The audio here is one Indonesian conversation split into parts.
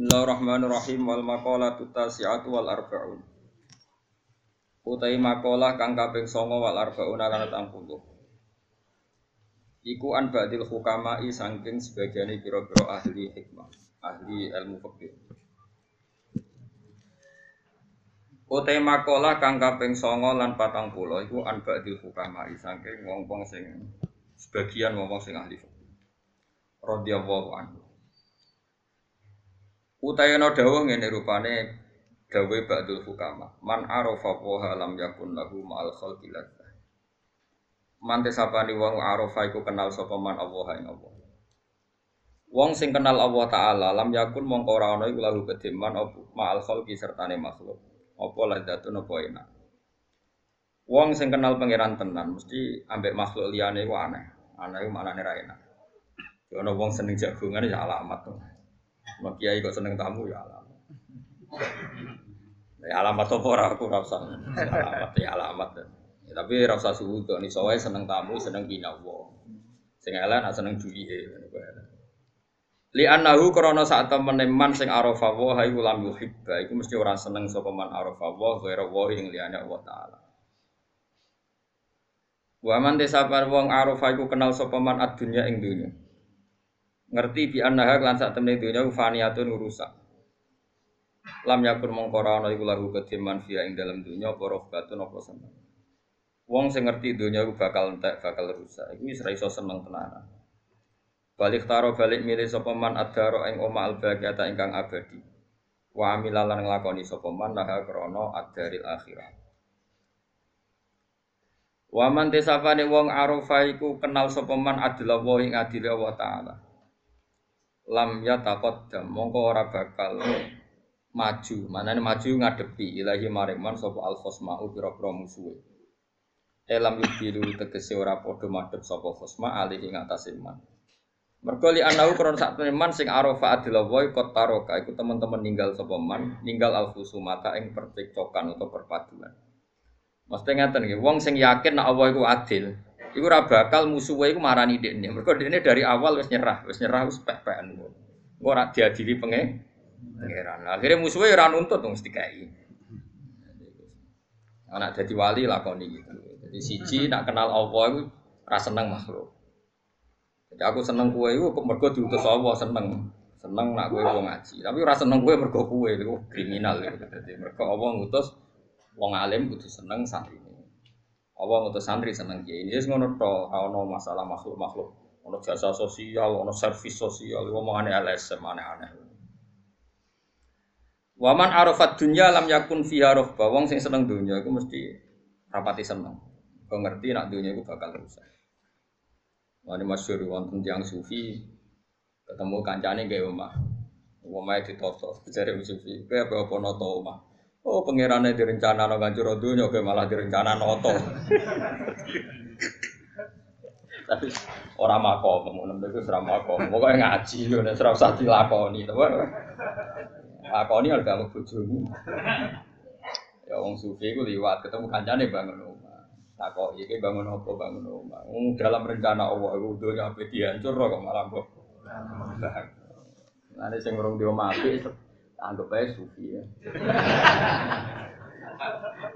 Bismillahirrahmanirrahim wal maqalatu tasi'atu wal arba'un. Utai makalah kang kaping 9 wal arba'un lan 80. Iku an ba'dil hukama'i saking sebagiane pira-pira ahli hikmah, ahli ilmu fikih. Utai makalah kang kaping 9 lan 40 iku an ba'dil hukama'i saking wong-wong sing sebagian wong-wong sing ahli fikih. Radhiyallahu anhu. Utayana dawuh ngene rupane dawe ba'dul hukama. Man arafa wa lam yakun lahu ma'al khalqi. Man tesapani wong arafa iku kenal sapa man Allah ing Allah. Wong sing kenal Allah taala lam yakun mongko ora ana iku lahu kediman apa ma'al khalqi sertane makhluk. Apa ladzatun apa enak. Wong sing kenal pangeran tenan mesti ambek makhluk liyane iku aneh. Aneh iku maknane ra enak. Wong seneng jagongan ya alamat tuh. Mak kiai kok seneng tamu ya alamat. Ya alamat apa ora aku ora. Alamat ya alamat. Ya, tapi ora usah suudon iso wae seneng tamu, seneng binawa. Sing elek nak seneng duwike Li annahu krana sak temene man sing arafa wa iku lam yuhibba iku mesti ora seneng sapa man arafa wa ghairu wa ing liyane Allah taala. Wa man desapar wong arafa iku kenal sapa man ad-dunya ing dunya. Ngerti bi annaha lan sak temene dunya faniyatun rusak. Lam yakun mongko ora ana iku lahu kediman fiya ing dalam dunya apa rohbatun apa seneng. Wong sing ngerti dunya iku bakal entek, bakal rusak. Iku wis ra iso seneng tenanan. Balik taro balik milih sapa man adaro ing oma al baqiyata ingkang abadi. Wa amilalan nglakoni sapa man laha krana adaril akhirah. Wa man tesapane wong arofa iku kenal sapa man adila wa ing Allah taala. Lam yataqaddam mongko ora bakal maju. Manane maju ngadepi ilahi maring man sapa al khosma'u pira-pira musuhe. Elam yubilu tegese ora padha madhep sapa khosma alih ing atase man. Mergo li anahu kron sak man sing arafa adila wa kot taroka iku teman-teman ninggal sapa man, ninggal al khusumata ing percekcokan atau perpaduan. Mesti ngeten nggih, wong sing yakin nek Allah iku adil, iku ora bakal musuhe iku marani dekne. Mergo dekne dari awal wis nyerah, wis nyerah wis pek-pekan. Engko ora diadili pengen pangeran. Akhirnya musuhnya ora nuntut wong dikai. Anak jadi wali lakoni gitu. Jadi siji nak kenal Allah iku ora seneng makhluk. Jadi aku seneng kue itu mergo diutus Allah seneng. Seneng nak kue wong ngaji. Tapi ora seneng kue mergo kue itu kriminal gitu. Jadi mergo Allah ngutus wong alim kudu seneng santri Allah ngutus santri seneng kiai. Ini ngono to, ono masalah makhluk-makhluk. Ono jasa sosial, ono servis sosial, ngomongane LSM aneh-aneh. Waman arafat dunya lam yakun fiha rohba. Wong sing seneng dunya iku mesti rapati seneng. Kau ngerti nak dunya iku bakal rusak. Wani masyhur wonten tiyang sufi ketemu kancane gawe omah. Omahe ditoto, jare sufi, kowe apa apa noto omah. Oh, pangerane direncana no kanjur donya kowe malah direncana noto. Tapi ora makom, ngono iku ora makom. Pokoke ngaji nek ora usah dilakoni. Lakoni harga mau bojomu. Ya wong sufi ku liwat ketemu kancane bangun omah. Takok iki bangun apa bangun. Wong dalam rencana Allah iku donya ape dihancur kok malah mbok. Nah, sing urung di omah apik anggap ae sufi ya.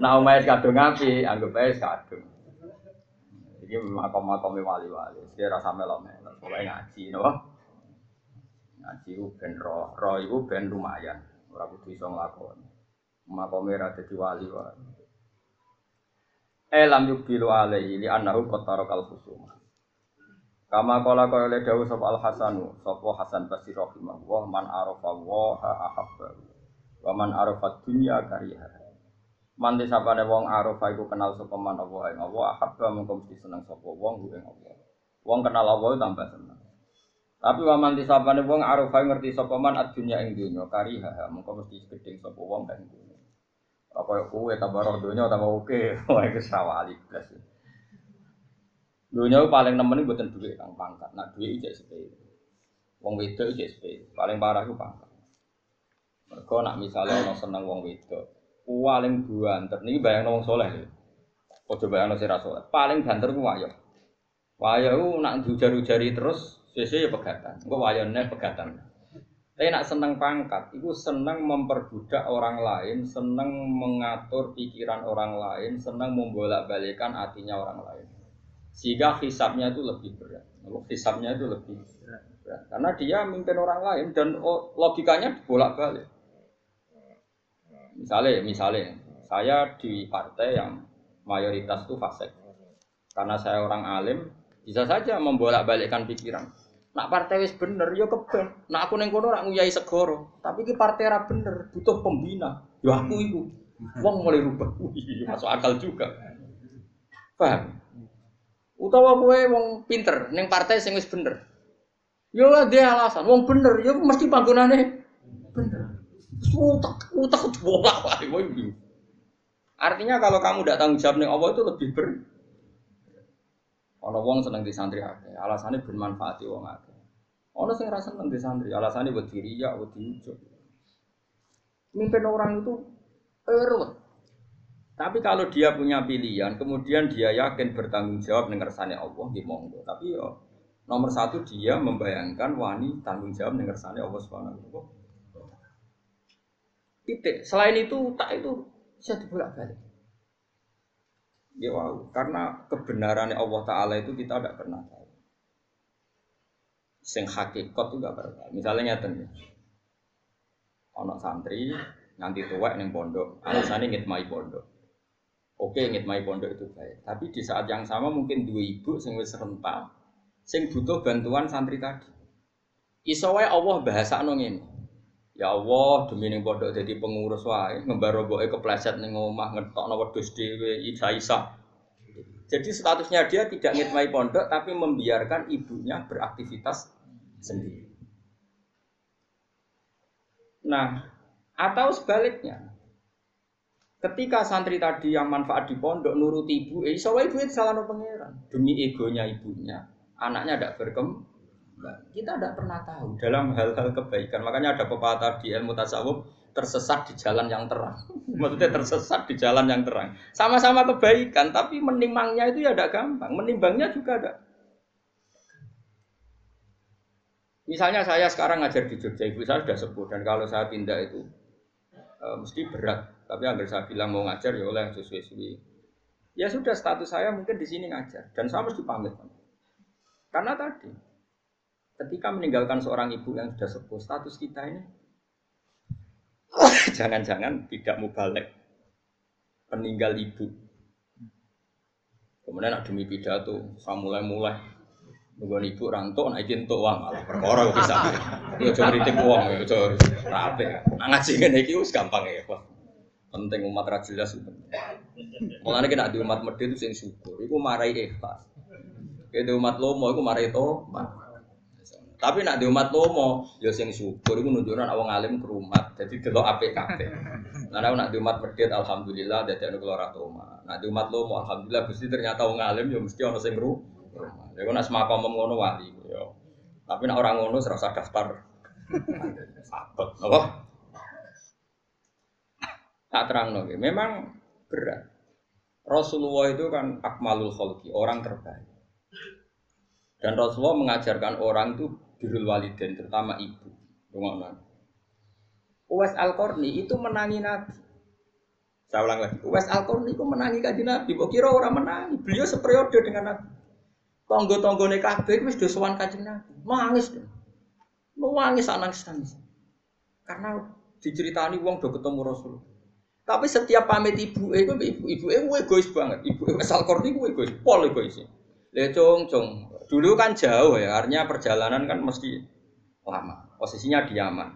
Nah, omah kadung apik, anggap ae kadung. Iki makom-makome wali-wali. Dia rasa melo-melo. Ngaji? Ngaji ku ben roh, roh iku ben lumayan. Ora kudu iso nglakoni. Makome ra dadi wali wae. Elam yubilu alaihi li annahu qattara kal khusuma. Kama kala kaya le dawuh sapa Al Hasanu, sapa Hasan Basri rahimahullah man arafa wa ahabba. Wa man arafa dunya kariha. Man sapane wong arafa iku kenal sapa man Allah ing Allah ahabba mengko mesti seneng sapa wong ing Allah. Wong kenal Allah tambah seneng. Tapi waman disapane wong arafa ngerti sapa man adunya ing dunya kariha mengko mesti gedeng sapa wong ing dunya. Apa kuwe tambah roh dunya tambah oke. Wah iku sawali blas. Dunya paling nemen iku mboten duit kang pangkat. Nak duit ijek sepele. Wong wedok ijek sepele. Paling parah iku pangkat. Mergo nak misalnya ono seneng wong wedok, paling banter niki bayangno wong soleh. Ojo bayangno sira soleh. Paling banter ku wayo. Wayo nak ujar-ujari terus Sesuai ya pegatan. Engko wayone pegatan. Tapi nak seneng pangkat, itu seneng memperbudak orang lain, seneng mengatur pikiran orang lain, seneng membolak-balikan hatinya orang lain. Sehingga hisapnya itu lebih berat. Hisapnya itu lebih berat. Karena dia mimpin orang lain dan logikanya bolak-balik. Misalnya, misalnya, saya di partai yang mayoritas itu fasik. Karena saya orang alim, bisa saja membolak-balikkan pikiran Nak partai wis bener ya keben. Nak aku ning kono ora nguyai segoro, tapi ki partai ra bener, butuh pembina. Ya aku iku. Wong mulai rubah. Wih, masuk akal juga. Paham? Utawa kowe wong pinter ning partai sing wis bener. Ya dia alasan, wong bener ya mesti panggonane bener. Utak, utak bolak balik. Artinya kalau kamu tidak tanggung jawab nih Allah itu lebih ber Ono wong seneng di santri ben manfaati wong akeh. Ono sing ra seneng di santri, alasane wedi riya, wedi ujug. Mimpin orang itu erut. Tapi kalau dia punya pilihan, kemudian dia yakin bertanggung jawab dengan kersane Allah, di monggo. Tapi yo nomor satu dia membayangkan wani tanggung jawab dengan kersane Allah wa Titik. Selain itu tak itu bisa dibolak-balik. Ya wow, karena kebenaran Allah Ta'ala itu kita tidak pernah tahu. Sing hakikat itu gak pernah Misalnya nyata anak santri nanti tua neng pondok, alasannya ngitmai pondok. Oke, ngitmai pondok itu baik. Tapi di saat yang sama mungkin dua ibu sing wis rental, sing butuh bantuan santri tadi. Iso Allah bahasa ini. Ya Allah, demi ning pondok jadi pengurus wae, ngembaro boke kepleset ning omah ngetokno wedhus dhewe isa-isa. Jadi statusnya dia tidak ngitmai pondok tapi membiarkan ibunya beraktivitas sendiri. Nah, atau sebaliknya. Ketika santri tadi yang manfaat di pondok nuruti ibu, eh, iso ibu itu salah pangeran. Demi egonya ibunya, anaknya tidak berkembang kita tidak pernah tahu dalam hal-hal kebaikan. Makanya ada pepatah di ilmu tasawuf tersesat di jalan yang terang. Maksudnya tersesat di jalan yang terang. Sama-sama kebaikan, tapi menimangnya itu ya tidak gampang. Menimbangnya juga ada. Misalnya saya sekarang ngajar di Jogja, ibu saya sudah sepuh dan kalau saya pindah itu e, mesti berat. Tapi agar saya bilang mau ngajar ya oleh sesuai Ya sudah status saya mungkin di sini ngajar dan saya mesti pamit. Karena tadi Ketika meninggalkan seorang ibu yang sudah sepuh, status kita ini jangan-jangan tidak balik peninggal ibu. Kemudian ada demi pidato, saya mulai-mulai nunggu ibu rantok, nah izin tuh uang malah perkara bisa. Dia cuma kritik uang, ya cuma rapi. Nah ngaji ini itu gampang ya. Penting umat rajelas itu. Mulanya kita di umat medit itu yang syukur, itu marahi ikhlas. Kita umat lomo, itu marahi tomat. Tapi nak di umat lomo, ya sing syukur itu nunjukkan awang alim ke rumah. Jadi delok apik kabeh. Nah, nak di umat medit alhamdulillah dadi anu kula oma. Nak di umat lomo alhamdulillah Gusti ternyata wong alim ya mesti ana sing rumah. Ya nak semakom ngono wali ya. Tapi nak orang ngono serasa daftar. Sabet, apa? Tak terang no, memang berat. Rasulullah itu kan akmalul khalqi, orang terbaik. Dan Rasulullah mengajarkan orang itu birrul waliden terutama ibu. Rumah Uwais Al-Qarni itu menangi Nabi. Saya ulang lagi. Uwais Al-Qarni itu menangi kaji Nabi. Kok kira orang menangi? Beliau seperiode dengan Nabi. Tonggo-tonggo nih kabeh wis do sowan kanjeng Nabi. Nangis. Nangis nangis nangis. Karena diceritani wong do ketemu Rasul. Tapi setiap pamit ibu itu ibu ibu ibu egois banget. Ibu Uwais Al-Qarni itu egois, pol egois. Lihat cong cong Dulu kan jauh ya, artinya perjalanan kan mesti lama. Posisinya di Yaman.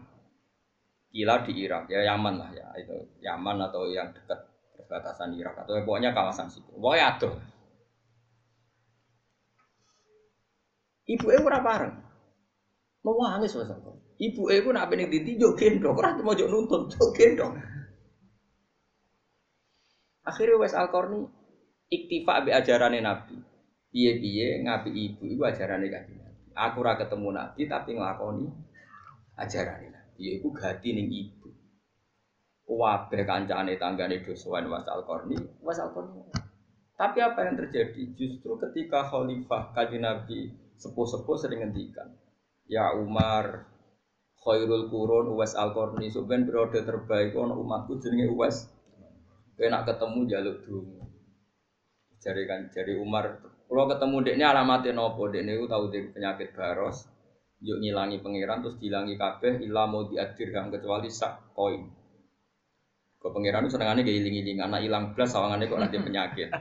Kila di Irak, ya Yaman lah ya, itu Yaman atau yang dekat perbatasan Irak atau ya, pokoknya kawasan situ. Pokoknya aduh. Ibu ibu ora bareng. Mau nangis mas Ibu ibu nak bening diti yo gendong, ora mau jok nuntun, yo gendong. Akhirnya wes al iktifa be ajaran Nabi piye-piye ngapi ibu ibu ajaran kanjeng Nabi. Aku ora ketemu Nabi tapi nglakoni ajaran Nabi. Iku gati ning ibu. Wabeh kancane tanggane dosowan wasal korni, wasal korni. Tapi apa yang terjadi? Justru ketika khalifah kanjeng Nabi sepuh-sepuh sering ngendikan. Ya Umar, khairul kurun Uwais Al-Qarni, sebenarnya periode terbaik ono umatku jenenge Uwais. Kowe nak ketemu jaluk dulu. Jari kan jari Umar, kalau ketemu dekne alamatnya nopo, dekne itu tahu dia penyakit baros, yuk ngilangi pangeran terus dilangi kabeh ilah mau diadirkan kecuali sak koin. Kau pangeran itu senengannya gak iling-iling, anak hilang belas sawangannya kok nanti penyakit.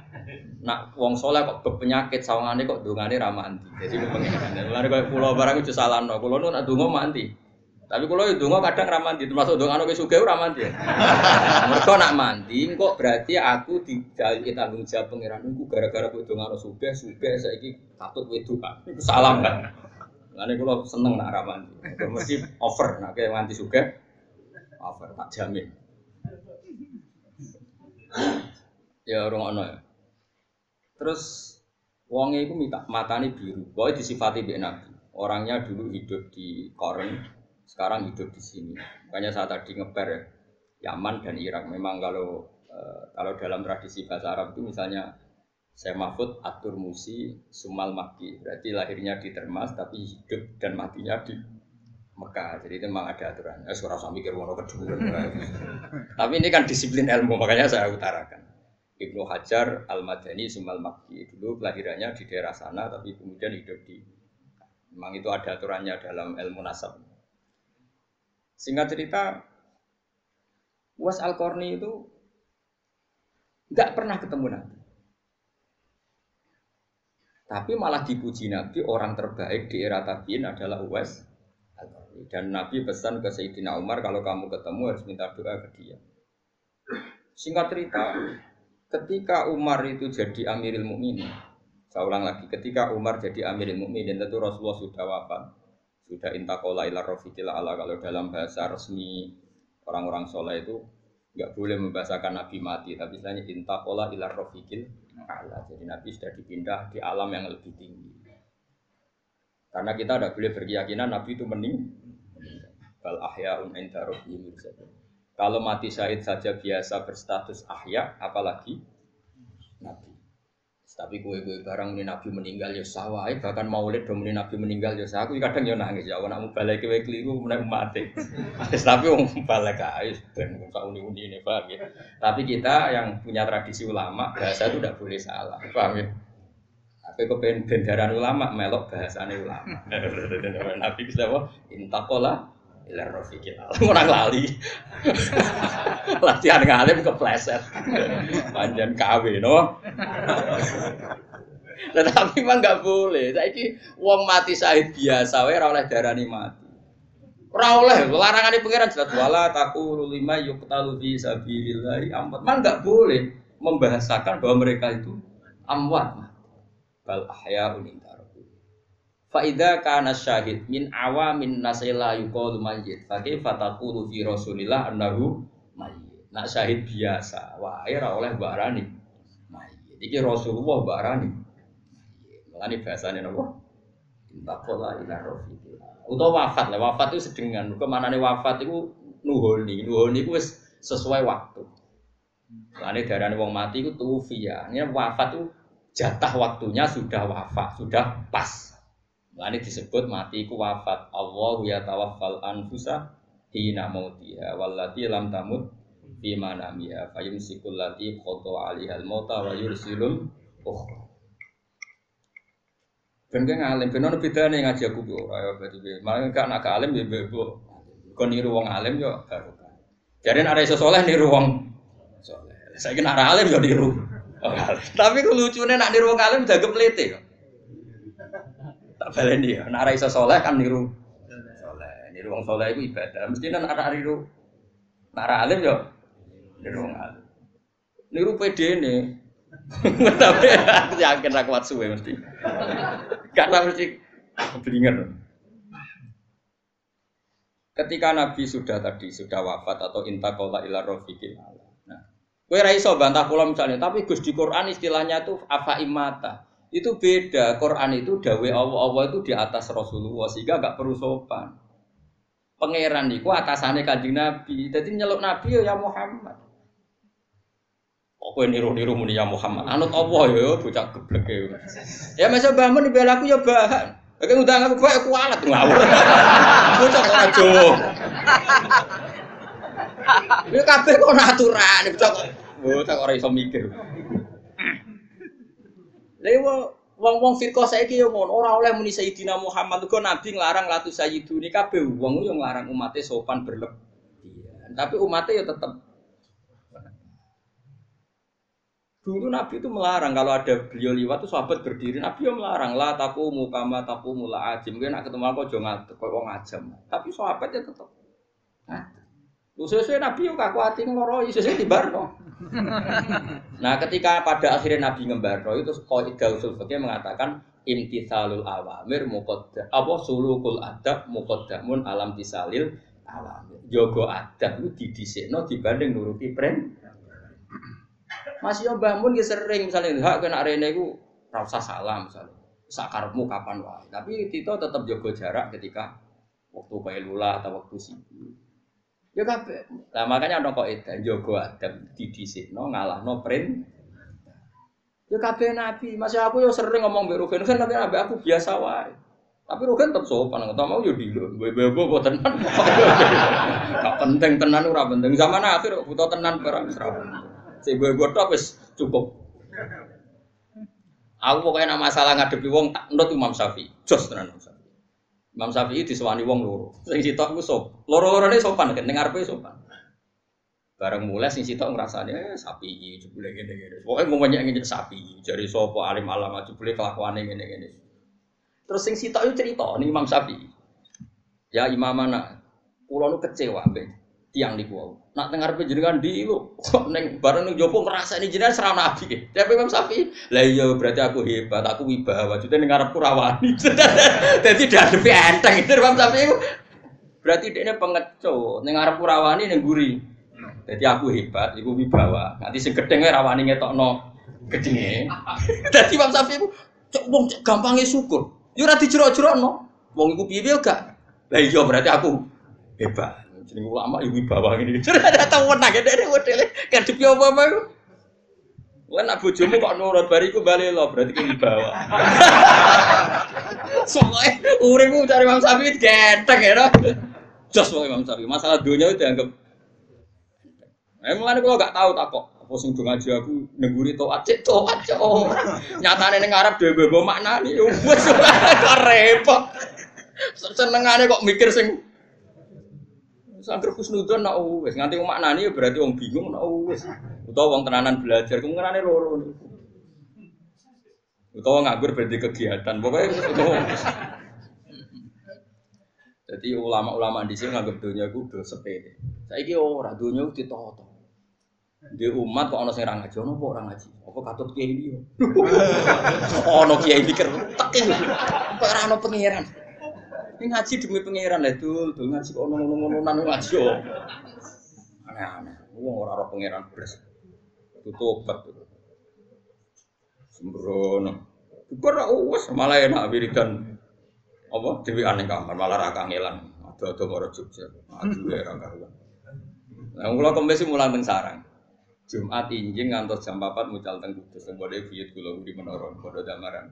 Nak wong soleh kok penyakit sawangannya kok dungane ramanti. Jadi kau pangeran. Lalu kau pulau barang itu salah no, pulau nu nak dungo manti. Tapi kalau itu dungo kadang ramanti, termasuk dungo anak suge ramanti. Mereka nak mandi, kok berarti aku tidak tanggung jawab pangeran itu gara-gara kau dungo suge, suge saya ini katut wedu kan. Salam kan. Lalu kalau seneng nak ramanti, mesti over, nak kayak nganti suge, over tak jamin ya orang ono ya. Terus itu minta matanya biru. Pokoknya disifati bi Nabi. Orangnya dulu hidup di Koren, sekarang hidup di sini. Makanya saat tadi ngeper ya, Yaman dan Irak. Memang kalau uh, kalau dalam tradisi bahasa Arab itu misalnya saya Mahfud Atur Musi Sumal Maki berarti lahirnya di Termas tapi hidup dan matinya di Mekah. Jadi itu memang ada aturan. Ya, suara sambil mikir wono kedua. Tapi ini kan disiplin ilmu, makanya saya utarakan. Ibnu Hajar Al Madani Sumal Makki dulu kelahirannya di daerah sana, tapi kemudian hidup di. Memang itu ada aturannya dalam ilmu nasab. Singkat cerita, Was Al Korni itu nggak pernah ketemu Nabi. Tapi malah dipuji Nabi orang terbaik di era tabiin adalah Uwais dan Nabi pesan ke Sayyidina Umar kalau kamu ketemu harus minta doa ke dia. Singkat cerita, ketika Umar itu jadi Amirul Mukminin, saya ulang lagi, ketika Umar jadi Amirul Mukminin tentu Rasulullah sudah wafat, sudah intakola ila rofiqil ala kalau dalam bahasa resmi orang-orang soleh itu nggak boleh membahasakan Nabi mati, tapi istilahnya intakola ila rofiqil ala. Jadi Nabi sudah dipindah di alam yang lebih tinggi. Karena kita tidak boleh berkeyakinan Nabi itu mening Bal ahyaun inda Kalau mati syahid saja biasa berstatus ahya, apalagi nabi. Tapi kue-kue barang ini nabi meninggal ya sawah, bahkan maulid dong ini nabi meninggal ya sawah. Aku kadang ya nangis ya, nak mau balik kue keliru, mau mati. Tapi mau balik guys, dan mau uni-uni ini paham ya. Tapi kita yang punya tradisi ulama, bahasa itu tidak boleh salah, paham ya. Tapi pengen bendaran ulama, melok bahasanya ulama. Nabi bisa apa? Intakola Ilar Rofiqil Orang lali. Latihan ngalim kepleset. Panjang KW no. Tetapi memang nggak boleh. Saiki wong mati syahid biasa wae ora oleh darani mati. Ora oleh larangan di pangeran jelas wala taku lima yuqtalu fi sabilillah amwat. Man nggak boleh membahasakan bahwa mereka itu amwat. Bal ahyaun Faida kana syahid min awamin nasila yuqalu mayyit. Fa kaifa taqulu fi Rasulillah annahu mayyit. Nak syahid biasa, wae ora oleh barani mayyit. Iki Rasulullah barani. Mulane bahasane napa? Intakola ila rafiqi. Utawa wafat lah, wafat itu sedengan. Mergo manane wafat itu nuhoni. Nuhoni itu sesuai waktu. Mulane darane wong mati itu tufiya. Ini wafat itu jatah waktunya sudah wafat, sudah pas. Ini disebut mati ku wafat. Allah ya tawaffal anfusa hina mautiha wallati lam tamut fi manamiha fayumsikul lati khoto alihal mauta wa yursilul ukhra. Ben kan alim, ben ono bedane ngaji aku bu, ayo berarti be. Malah kan agak alim ya bu. Kon niru wong alim yo baru. Jadi ada iso soleh niru wong soleh. Saya kira alim yo niru. Oh, Tapi lucunya nak niru wong alim jaga pelete kok. Tak baleni ya. Nek ora iso saleh kan niru saleh. Niru wong saleh iku ibadah. Mesti nek ora niru nek ora alim yo niru wong alim. Niru PD-ne. Tapi aku yakin ra kuat suwe mesti. Karena mesti blinger. Ketika Nabi sudah tadi sudah wafat atau intakola ila rofiqil Nah, kue raiso bantah pulau misalnya, tapi Gus di Quran istilahnya tuh afa imata itu beda. Quran itu dawe Allah Allah itu di atas Rasulullah sehingga gak perlu sopan. Pangeran itu atasannya kanjeng Nabi. Jadi nyeluk Nabi ya Muhammad. Aku niru-niru muni ya Muhammad. Anut Allah ya bocah geblek ya. Ya masa bangun di aku ya bahan. Oke ngundang aku kowe kualat ngawur. Bocah kok ora Jawa. Ini kabeh kok aturan, bocah kok bocah kok ora iso mikir. Lha wong-wong firqah saiki yo ngono, ora oleh muni Sayyidina Muhammad kok nabi nglarang latu sayyiduni kabeh wong yo nglarang umatnya sopan berlebihan. Tapi umatnya yo tetep Dulu Nabi itu melarang kalau ada beliau liwat itu sahabat berdiri, Nabi yang melarang lah taku mukama taku mula ajim. Mungkin nak ketemu aku jangan kok wong ajam. Tapi sahabatnya tetap. Nah, sesuai Nabi yang kaku hati ngoroi, sesuai di barno. nah, ketika pada akhirnya Nabi ngembarno itu kaidah usul fikih mengatakan imtithalul awamir muqaddam apa sulukul adab muqaddamun alam tisalil awamir. Jogo adab itu didhisikno dibanding nuruti pren Mas yo Mbah Mun sering misalnya hak kena rene iku ora usah salam misalnya. Sakarepmu kapan wae. Tapi Tito tetap jaga jarak ketika waktu kailula atau waktu sibuk. Ya kabeh. Nah makanya ana kok edan jaga adab didhisikno ngalahno print. Ya kabeh nabi. Masih aku yo sering ngomong mbek Rugen kan tapi nabi aku biasa wae. Tapi Rugen tetap sopan, nggak mau yo dilo, bebo bebo tenan. Gak penting tenan ora penting. Zaman akhir butuh tenan barang ora Si gue gue wis cukup. Aku pokoknya nama masalah ngadepi wong tak nut Imam Syafi'i. Jos tenan Imam Syafi'i. Imam Syafi'i disewani wong loro. Sing sitok ku sop. Loro-lorone sopan kan ning ngarepe sopan. Bareng mulai sing sitok ngrasane eh, sapi jebule ngene-ngene. Pokoke ngomongnya ngene sapi. Jari sapa alim alama jebule kelakuane ngene-ngene. Terus sing sitok itu cerita nih Imam Syafi'i. Ya imam mana? Kulo nu kecewa mbek tiang di kuau. Nak dengar penjenengan di lu, neng bareng neng jopo merasa ini jenengan serau nabi. Tapi Imam Sapi, lah iya berarti aku hebat, aku wibawa. Jadi dengar aku rawani. Jadi lebih enteng itu Imam itu. Berarti dia pengecut, neng aku rawani neng guri. Jadi aku hebat, aku wibawa. Nanti sing gedeng rawani no gedenge. Jadi Imam itu cok wong gampangnya syukur. Yo ora dijero-jerokno. Wong iku piye gak? Lah iya berarti aku hebat. Jadi ulama ibu bawah ini. Ada tahu menang ya dari model kan di apa itu. Lah nak bojomu kok nurut bariku balik lo berarti kan bawah. Soalnya uripku cari Imam Syafi'i genteng ya. Jos mau Imam Syafi'i. Masalah dunia itu dianggap Emang kalau gak tahu tak kok apa sing ngaji aku neguri toat cek toat cek oh nyatane ning Arab dhewe bebo maknane wis kok repot senengane kok mikir sing Sangger khusnudon nak wis nganti maknani ya berarti wong bingung nak wis. Utawa wong tenanan belajar ku ngerane loro. Utawa nganggur berarti kegiatan. Pokoknya Jadi ulama-ulama di sini nganggap dunia itu udah sepele. Saya kira orang dunia itu ditoto. Di umat kok ono sing ra ngaji, ono kok ora ngaji. Apa katut kiai iki? Ono kiai tek iki. Kok ora ono pangeran. Ini ngaji demi pangeran lah dul, dul ngaji kok ngono-ngono ngaji yo. Aneh-aneh. Wong ora ora pangeran beres. Tutup tuh. Sembrono. Bukan ra wis malah enak wiridan apa dewi aneh kamar malah ra kangelan. Ada-ada karo Jogja. Aduh ya ra karuan. Nah, kula kembali mulang teng sarang. Jumat injing ngantos jam 4 mucal teng Kudus. Mbode buyut kula di menara, padha damaran.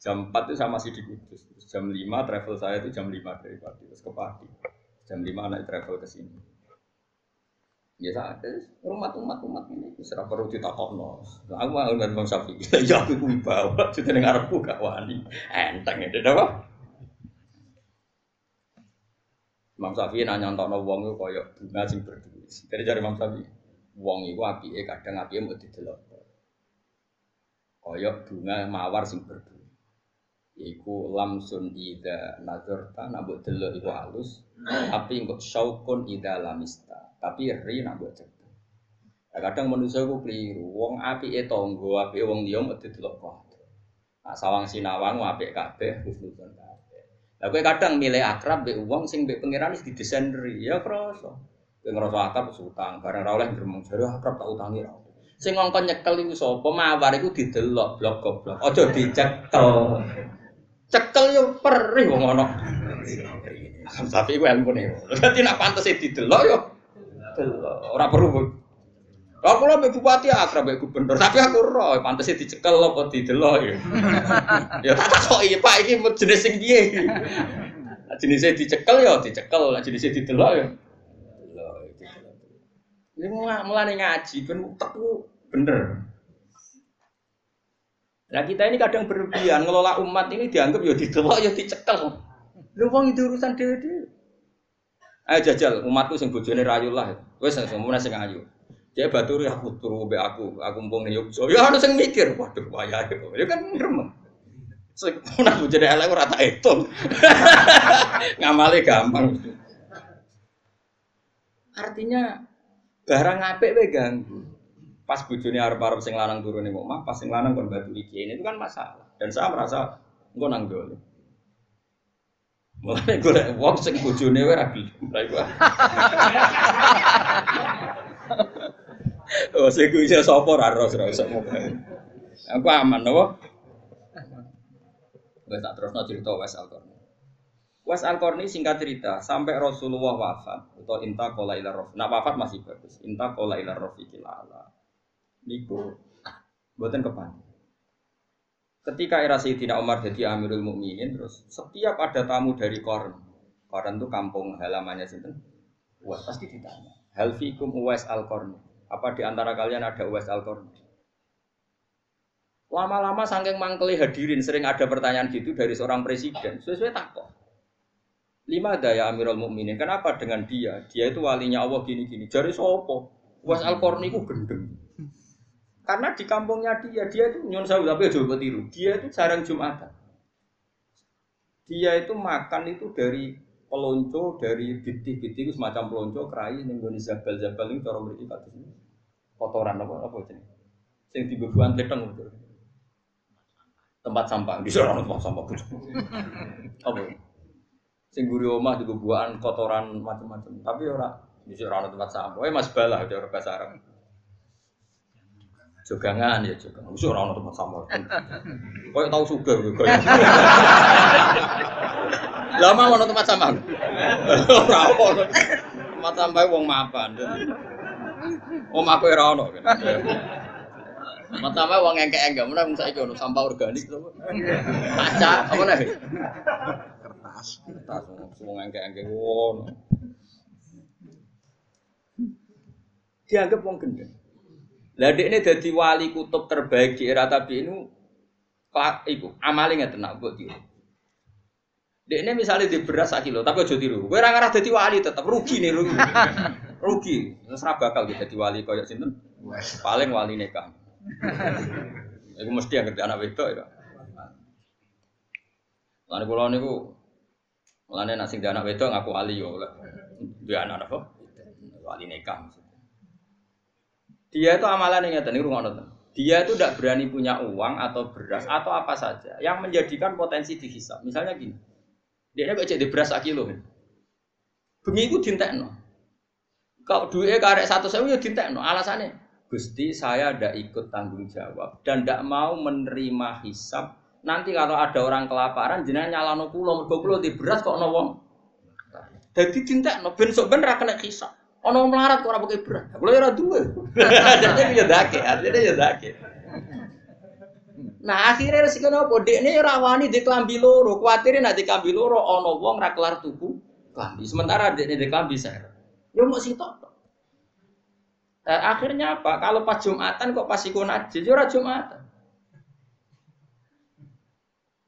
Jam 4 itu saya masih di Kudus. Terus jam 5 travel saya itu jam 5 dari Pati. Terus ke Pati. Jam 5 anak travel ke sini. Ya saat rumah umat umat ini serap perlu ditakokno. Aku mau dengan Bang Safi. Ya aku bawa jadi dengar aku gak wani. Enteng itu apa? Imam Safi nanya no wong itu koyok bunga sing berdua. Dari jari Imam Safi, wong itu api kadang api mau didelok. Koyok bunga mawar sing berdua iku lamsun ida nazarta nabuk delok iku halus. Tapi engko syaukun ida lamista. Tapi ri nabuk cek nah, kadang manusia ku keliru. Wong api e tonggo api wong liya mau didelok kok nah, sawang sinawang apik kabeh husnuzon kabeh. Lah kowe kadang milih akrab mbek wong sing mbek pangeran wis didesain ri. Ya krasa kowe ngrasa akrab utang. Bareng ra oleh gremeng. Jare akrab tak utangi ra sing ngongkon nyekel iku sapa? Mawar iku didelok blok goblok. Aja dicekel cekel yo perih wong ana. Tapi iku ilmu ne. Dadi nak pantes didelok yo delok. Ora perlu Aku lo bupati akrab mbek gubernur, tapi aku roh pantasnya dicekel apa didelok ya. ya tak kok iya Pak iki jenis sing piye. Jenisnya dicekel ya dicekel, jenisnya didelok ya. Ini mulai ngaji ben teku bener. Nah kita ini kadang berlebihan ngelola umat ini dianggap ya didelok ya dicekel. Lu wong itu urusan dhewe Ayo jajal umatku sing bojone rayu lah. Wis semono sing ayu. Dia baturi aku turu be aku, aku mumpung ning Yogyakarta. Ya harus yang mikir, waduh wayahe kok. Ya kan ngrem. Sing nak jadi elek ora tak hitung. Ngamale gampang. Artinya barang apik wae ganggu. Pas bojone arep-arep sing lanang turu ning omah, pas sing lanang kon batu iki. Ini itu kan masalah. Dan saya merasa engko nang dole. Mulane golek wong sing bojone wae ra gelem. Oh, sing kuwi sapa ra ros ra iso Aku aman apa? Wes tak terusno cerita Wes Al-Qarni. Wes Al-Qarni singkat cerita, sampai Rasulullah wafat atau inta qala ila rof. Nah wafat masih bagus. Inta qala ila rafiqil ala. Niku mboten kepan. Ketika era Sayyidina Umar jadi Amirul Mukminin terus setiap ada tamu dari Korn. Korn itu kampung halamannya sinten? Wes pasti ditanya. Hal fikum Uwais Al-Qarni. Apa di antara kalian ada Uwais Al-Qarni? Lama-lama saking mangkeli hadirin sering ada pertanyaan gitu dari seorang presiden. Sesuai takut. Lima daya Amirul Mukminin. Kenapa dengan dia? Dia itu walinya Allah gini-gini. Jari sopo. Uwais Al-Qarni itu gendeng. Karena di kampungnya dia, dia itu nyon sawu tapi coba tiru. Dia itu jarang Jumatan. Dia itu makan itu dari pelonco dari biti-biti itu semacam pelonco kerai ning gone zabal-zabal ini cara mriki kados ini. Kotoran apa apa jenenge? Sing dibebuan tleteng gitu. Tempat sampah, di sana tempat sampah. Apa? Sing guri omah dibebuan kotoran macam-macam. Tapi ora di sana tempat sampah. Eh Mas Bala cara bahasa Arab. Jogangan ya jogangan. Wis ora ono tempat sampah. Kok tau suga kowe. Lama ono tempat sampah. Ora ono. Tempat sampah wong mapan. Om aku ora ono. Tempat sampah wong engke-engke, mun wong saiki ono sampah organik to. Kaca apa nih? Kertas. Kertas wong engke-engke ngono. Dianggap wong gendeng. Lah ini jadi wali kutub terbaik di era tabi ini, ibu amalnya tenang buat dia. Dek ini misalnya di beras kilo, tapi aja tiru. Gue orang arah jadi wali tetap rugi nih rugi. rugi. Terus bakal kita jadi wali koyok sinten. Paling wali nikah. Iku mesti yang kerja anak wedok ya. Lalu kalau niku, lalu nasi anak wedok ngaku wali yo. Dia anak apa? Wali nikah. Dia itu amalan yang nyata nih Dia itu tidak berani punya uang atau beras atau apa saja yang menjadikan potensi dihisap. Misalnya gini, dia kok jadi beras kilo. Bengi itu dintekno. Kalau duitnya karek satu sewu ya dintekno. Alasannya, Gusti saya tidak ikut tanggung jawab dan tidak mau menerima hisap. Nanti kalau ada orang kelaparan, jenengan nyalano pulau, mergo pulau di beras kok nawang. Jadi dintekno, ben sok ben ra kena hisap. Ono melarat kok ora pakai beras. Kulo ya ora duwe. Jadi ya dake, artinya ya dake. Nah akhirnya resiko nopo dek ini rawani di kelambi loro, khawatir nak di kelambi loro ono wong ra kelar tuku kelambi. Sementara dek ini di kelambi saya. Yo mau sih tok. Eh, akhirnya apa? Kalau pas Jumatan kok pas ikut najis, yo ora Jumatan.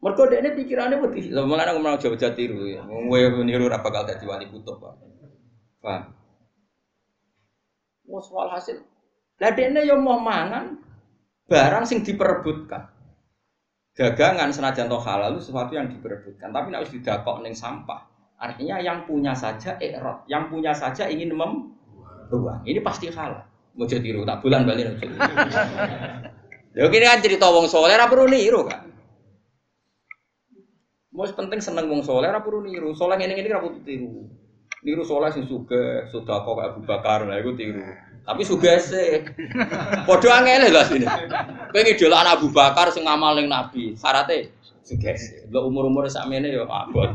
Mergo dek ini pikirannya putih. Lah mulane ngomong Jawa Jawa tiru ya. Kowe niru ora bakal dadi wali kutub, Pak. Paham? Wes hasil. Lah dek ini yo mau mangan barang sing diperebutkan dagangan senajan toh halal itu sesuatu yang diperebutkan tapi harus didakok neng sampah artinya yang punya saja erot yang punya saja ingin membuang ini pasti halal mau jadi tiru tak bulan balik Lho kini kan cerita wong soleh ora perlu niru kan. Mau penting seneng wong soleh ora perlu niru. Soleh ora perlu tiru. Niru soleh sing sugih, sedekah kayak Abu Bakar lah iku tiru. Tapi sugese. Padha angel lho sini. Kowe ngidolak Abu Bakar sing ngamal ning Nabi, syaratnya sugese. Lho umur-umur sakmene ya abot.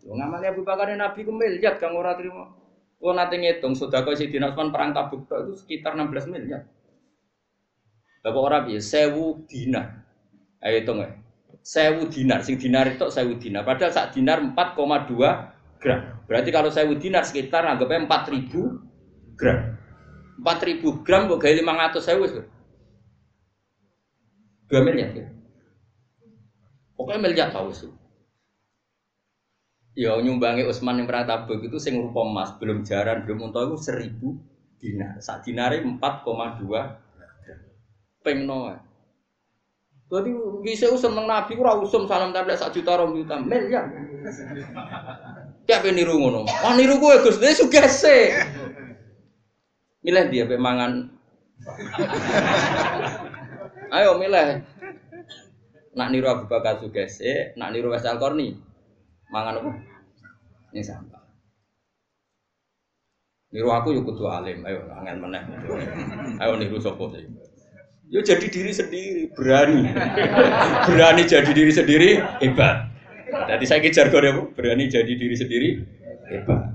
Yo ngamali Abu Bakar ning Nabi ku miliat kang ora trimo. Kalau nanti ngitung, sudah kau si Usman perang tabuk itu sekitar 16 miliar. Bapak orang biasa sewu dinar. Ayo hitung ya. Sewu dinar, sing dinar itu sewu dinar. Padahal saat dinar 4,2 gram. Berarti kalau sewu dinar sekitar anggapnya 4000 gram. 4000 gram kok gaya 500 sewu. 2 miliar ya. Pokoknya miliar tahu sih. Ya nyumbangi Utsman yang pernah tabuk itu sing rupa emas, belum jaran, belum untuk itu seribu dinar. Saat dinari 4,2 pengno. Jadi bisa usum nang Nabi ora usum salam tempel sak juta rong juta miliar. Siapa niru ngono? Wah niru gue Gus, dia sugese. Milih dia pemangan. Ayo milih. Nak niru Abu Bakar sugese, nak niru Wes Al-Qarni. Mangan apa? Ini sampah. Niru aku yuk kudu alim, ayo angin meneh. Ayo niru sopo sih. Yo jadi diri sendiri, berani. berani jadi diri sendiri, hebat. Jadi saya kejar kode berani jadi diri sendiri, hebat.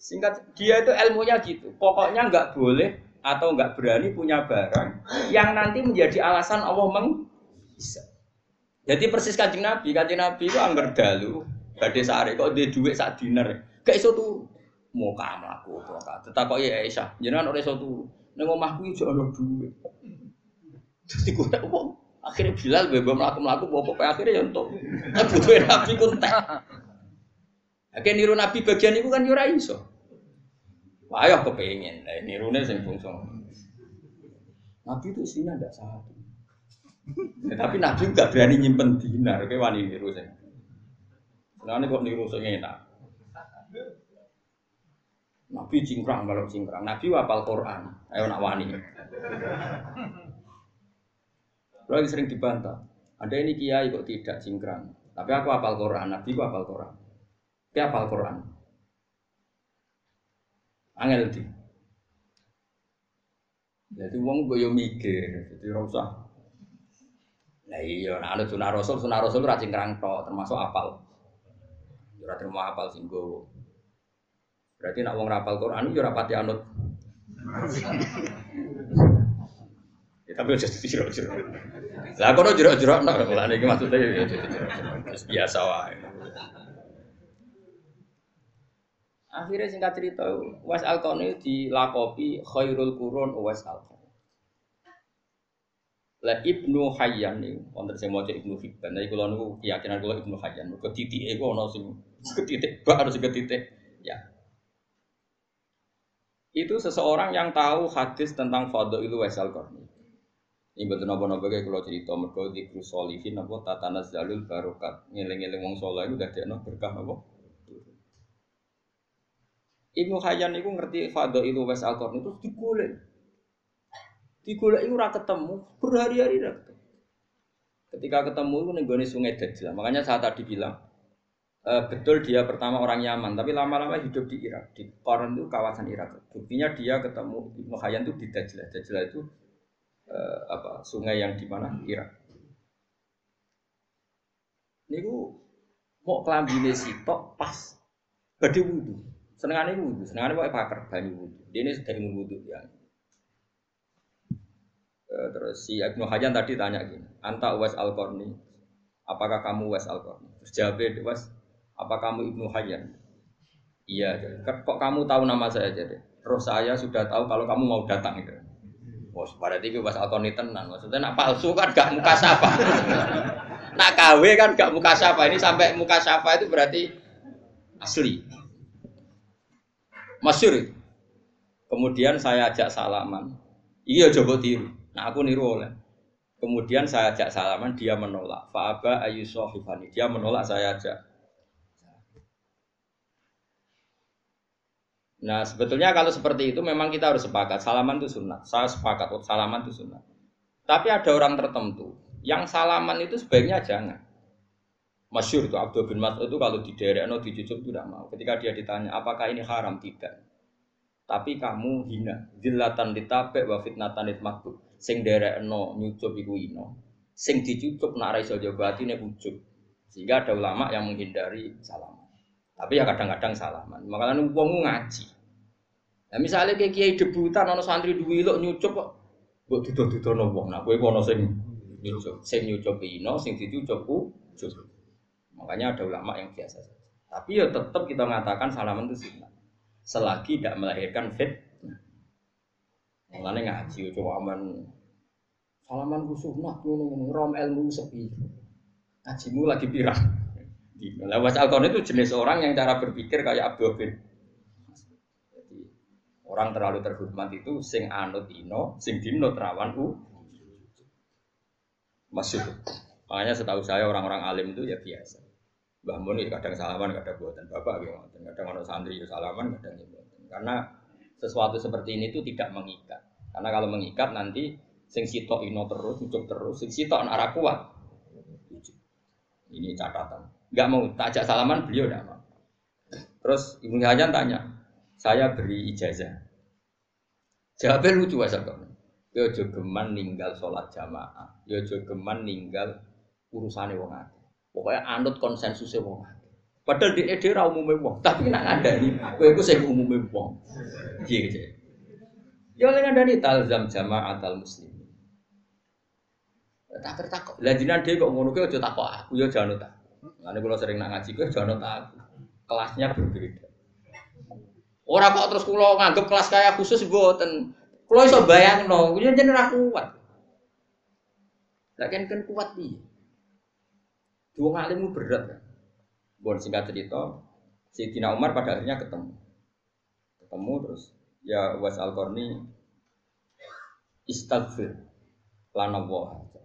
Singkat dia itu ilmunya gitu. Pokoknya nggak boleh atau nggak berani punya barang yang nanti menjadi alasan Allah meng bisa. Jadi persis kancing Nabi, kancing Nabi itu angger dalu, badhe sare kok dia duit sak dinar. Gak iso tuh mau kamu aku kok. Tetap kok ya Aisyah, jangan ora iso tuh. Ning omahku ijo ana duit. Jadi gue wong. Akhirnya Bilal bebas melaku melaku bawa akhirnya ya untuk butuh Nabi kuntek. Akhirnya niru Nabi bagian itu kan yura iso. Wah, ayo kepengen. Nah, nirune sing bungsu. Nabi itu isinya ada satu. Ya, tapi Nabi nggak berani nyimpen dinar, kayak wani niru saya. Nah, ini kok niru saya enak. Nabi cingkrang kalau cingkrang. Nabi wapal Quran. Ayo nak wani. Lagi sering dibantah. Ada ini kiai kok tidak cingkrang. Tapi aku apal Quran. Nabi aku apal Quran. Dia apal Quran. Angel di. Jadi uang gue mikir. Jadi rasa Nah iya, nah ada sunah rasul, sunah rasul rajin kerang to, termasuk apal. Ora terima apal singgo. Berarti nak wong rapal Quran yo rapati anut. tapi aja jero-jero. Lah kono jero-jero nak mulane iki maksudnya ya jero-jero. Biasa wae. Akhirnya singkat cerita, Was al dilakopi khairul kurun Was al lah Ibnu Hayyan nih, wonten sing maca Ibnu Hibban. Nek kula niku keyakinan kula Ibnu Hayyan. Mergo titike ku ana sing ketitik, bak harus ketitik. Ya. Itu seseorang yang tahu hadis tentang Fadhailul Waisal Qarni. Ini betul napa-napa kayak kalau cerita mergo dikru solihin apa tatana zalul barokat ngeling-eling wong saleh itu dadi ana berkah napa Ibnu Hayyan itu ngerti Fadhailul Waisal Qarni itu digolek Digoleki ora ketemu, berhari-hari ora ketemu. Ketika ketemu itu nih sungai Dajjal. Makanya saya tadi bilang, e, betul dia pertama orang Yaman, tapi lama-lama hidup di Irak. Di Koran itu kawasan Irak. Buktinya dia ketemu Ibnu Hayyan itu di Dajjal. Dajjal itu e, apa sungai yang di mana Irak. Niku mau kelambine sitok pas badhe wudu. Senengane wudu, senengane pokoke pakar banyu wudu. Ini sedang wudu ya. Eh, terus si Ibnu Hajan tadi tanya gini, Anta Uwais al -Qarni. Apakah kamu Uwais al -Qarni? Terus jawabnya Uwais, apa kamu Ibnu Hajan? Iya, kok kamu tahu nama saya jadi? Terus saya sudah tahu kalau kamu mau datang itu. Wah, pada tiga Uwais al -Qarni tenan. Maksudnya nak palsu kan gak muka sapa. nak KW kan gak muka sapa. Ini sampai muka sapa itu berarti asli. Masyur Kemudian saya ajak salaman. Iya coba tiru. Nah aku niru oleh. Kemudian saya ajak salaman, dia menolak. Fa'aba ayu. Dia menolak, saya ajak. Nah sebetulnya kalau seperti itu memang kita harus sepakat. Salaman itu sunat. Saya sepakat, oh, salaman itu sunat. Tapi ada orang tertentu yang salaman itu sebaiknya jangan. Masyur itu Abdul bin Mas'ud itu kalau di daerah no dijujuk itu tidak mau. Ketika dia ditanya apakah ini haram tidak. Tapi kamu hina. Zillatan ditape wa fitnatan ditmakbul sing no nyucup iku ino sing dicucup nak ra iso jawab atine ujub sehingga ada ulama yang menghindari salam Tapi ya kadang-kadang salaman. Makanya wong ngaji. Nah, misalnya kayak kiai debutan, ono santri duwi lo nyucup kok, buat tutur-tutur wong. Nah, gue ono sing nyucup, sing nyucup ino, sing dicucup ucup. Makanya ada ulama yang biasa saja. Tapi ya tetap kita mengatakan salaman itu sunnah. Selagi tidak melahirkan fit. Mengenai ngaji, coba aman salaman ku sunnah, rom ilmu sepi. Ngajimu lagi pirang. Lah was itu jenis orang yang cara berpikir kayak Abdul bin. Jadi orang terlalu terhormat itu sing anut ino, sing dinut rawan u. Masuk. Makanya setahu saya orang-orang alim itu ya biasa. Mbah Mun kadang salaman, kadang buatan bapak, kadang orang santri salaman, kadang itu. Karena sesuatu seperti ini itu tidak mengikat. Karena kalau mengikat nanti sing sitok ino terus, ucap terus, sing sitok arah kuat. Ini catatan. Gak mau tajak salaman beliau tidak mau. Terus Ibu Hajan tanya, saya beri ijazah. Jawabnya lucu asal kok. Yo jogeman ninggal sholat jamaah. Yo jogeman ninggal urusannya wong akeh. Pokoknya anut konsensusnya wong Padahal di ide ra umume wong, tapi nak ngandani kowe iku sing umume wong. Piye gitu. Ya oleh ngandani talzam jama'atal muslim. Tak tertakok. Lah jinan dhewe kok ngono kuwi aja takok aku ya jangan tak. Ngene kula sering nak ngaji jangan tak aku. Kelasnya berbeda. Ora kok terus kula nganggep kelas kaya khusus mboten. Kula iso bayangno, kuwi jeneng ra kuat. Lah kan kan kuat piye? Dua ngalimmu berat kan. Bon singkat cerita, Sayyidina Umar pada akhirnya ketemu. Ketemu terus ya was al korni istighfar lana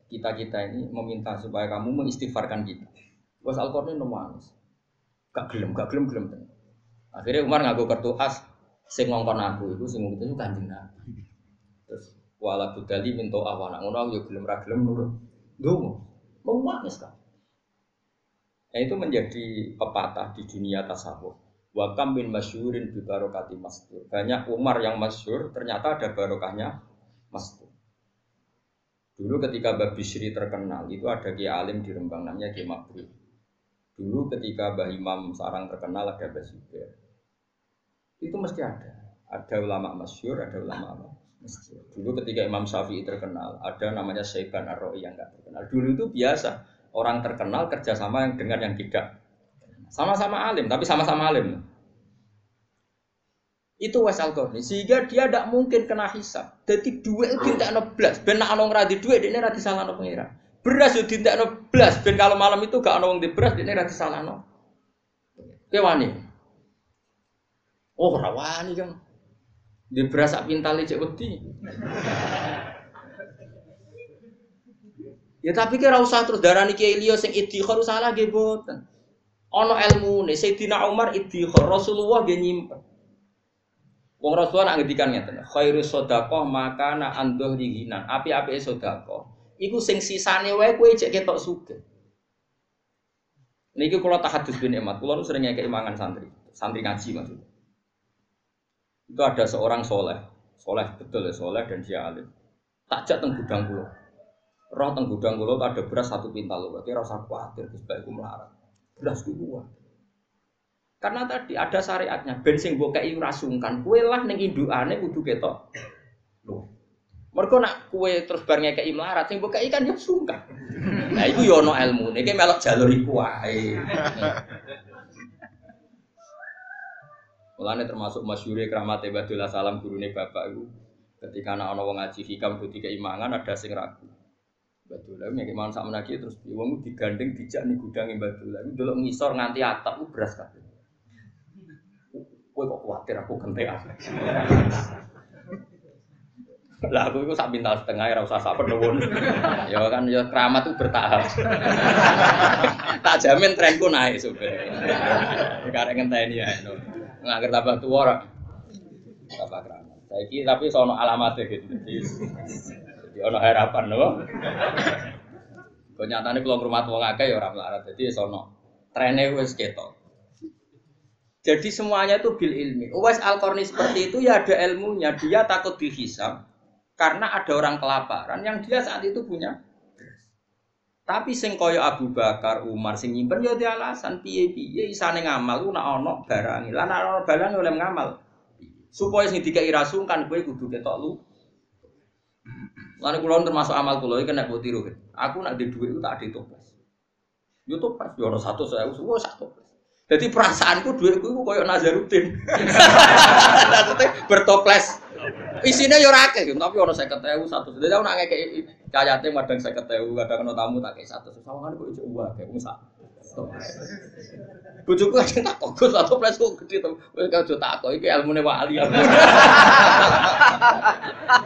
Kita kita ini meminta supaya kamu mengistighfarkan kita. Was al korni nangis. Gak gelem, gak gelem gelem. Akhirnya Umar ngaku kartu as sing ngongkon aku itu sing itu kanjeng Nabi. Terus wala budali minta awana ngono yo gelem ra gelem nurut. Kan. Nah, itu menjadi pepatah di dunia tasawuf. Wakam bin masyurin bi barokati mastur. Banyak Umar yang masyur, ternyata ada barokahnya mastur. Dulu ketika Mbah Bishri terkenal, itu ada Kiai Alim di Rembang namanya Kiai Mabri. Dulu ketika Mbah Imam Sarang terkenal ada Mbah. Itu mesti ada. Ada ulama masyur, ada ulama apa? Masyur. Dulu ketika Imam Syafi'i terkenal, ada namanya Syaiban ar yang nggak terkenal. Dulu itu biasa orang terkenal kerjasama yang dengan yang tidak sama-sama alim tapi sama-sama alim itu wasal korni sehingga dia tidak mungkin kena hisap jadi duit itu tidak noblas ben nak anong radi duit ini radi salah pengira beras itu tidak noblas ben kalau malam itu gak anong di beras ini radi salah no kewani oh rawani kan di beras pintal cek wedi Ya tapi kira usah terus darani kiai liya sing idhikhar salah nggih boten. Ana ilmune Sayyidina Umar idhikhar Rasulullah nggih nyimpen. Wong Rasulullah nak ngendikan ngeten, khairu sedekah makana anduh dihinan. Api-api sedekah iku sing sisane wae kowe cek ketok sugih. Niki kula tahadus bin emat, kula sering ngekek mangan santri, santri ngaji maksudnya. Itu ada seorang soleh, soleh betul ya soleh dan dia alim. Takjak teng gudang kula roh teng gudang kula ada beras satu pintal berarti rasa khawatir Gus baikku melarat. Beras ku kuat. Karena tadi ada syariatnya, bensin gue kayak rasungkan, kue lah neng indukane kudu ketok. Loh, mereka nak kue terus barengnya kayak melarat, sing buka ikan ya sungkan. Nah itu yono ilmu, nih kayak melok jalur iku wae. Mulane termasuk masyure kramate Badullah Salam gurune bapak itu ketika anak anak wong ngaji hikam kudu keimangan ada sing ragu. Batu lah, yang ke mana sama terus uangmu digandeng dijak nih gudangnya batu lah. Dulu ngisor nganti atap, lu beras. Kue kok khawatir aku kente Lah aku itu sak pintal setengah ya usah sak penuhun. ya kan ya keramat tuh bertahap. tak jamin trenku naik sebenarnya. Karena ngenteni ya. Nggak tambah tua ora. Tambah keramat. Saiki tapi sono alamatnya gitu. Ya ono harapan loh. Kok nyatane kula ngrumat wong akeh ya ora melarat. Dadi sono trene wis ketok. Jadi semuanya itu bil ilmi. Uwais al seperti itu ya ada ilmunya. Dia takut dihisap karena ada orang kelaparan yang dia saat itu punya Tapi sing kaya Abu Bakar, Umar sing nyimpen ya di alasan piye-piye isane ngamal ku nek ana barang. Lah nek ana barang oleh ngamal. Supaya sing dikai rasungkan kowe kudu ketok lu. Lan kula termasuk amal iki nek mbok tiru. Aku nek di dhuwit ku tak di toples. Yo toples yo 100.000 wis sak toples. Jadi perasaanku duitku itu koyo Nazarudin. Maksudnya bertoples. Isinya yo ora akeh, tapi ono 50.000 satu. Jadi aku nak ngekek cayate madang 50.000, kadang ono tamu tak kei satu. Sawangan kok ijo wae, wong sak. Bojoku aja tak kok satu plus kok gede to. Wis kau tak kok iki ilmune wali.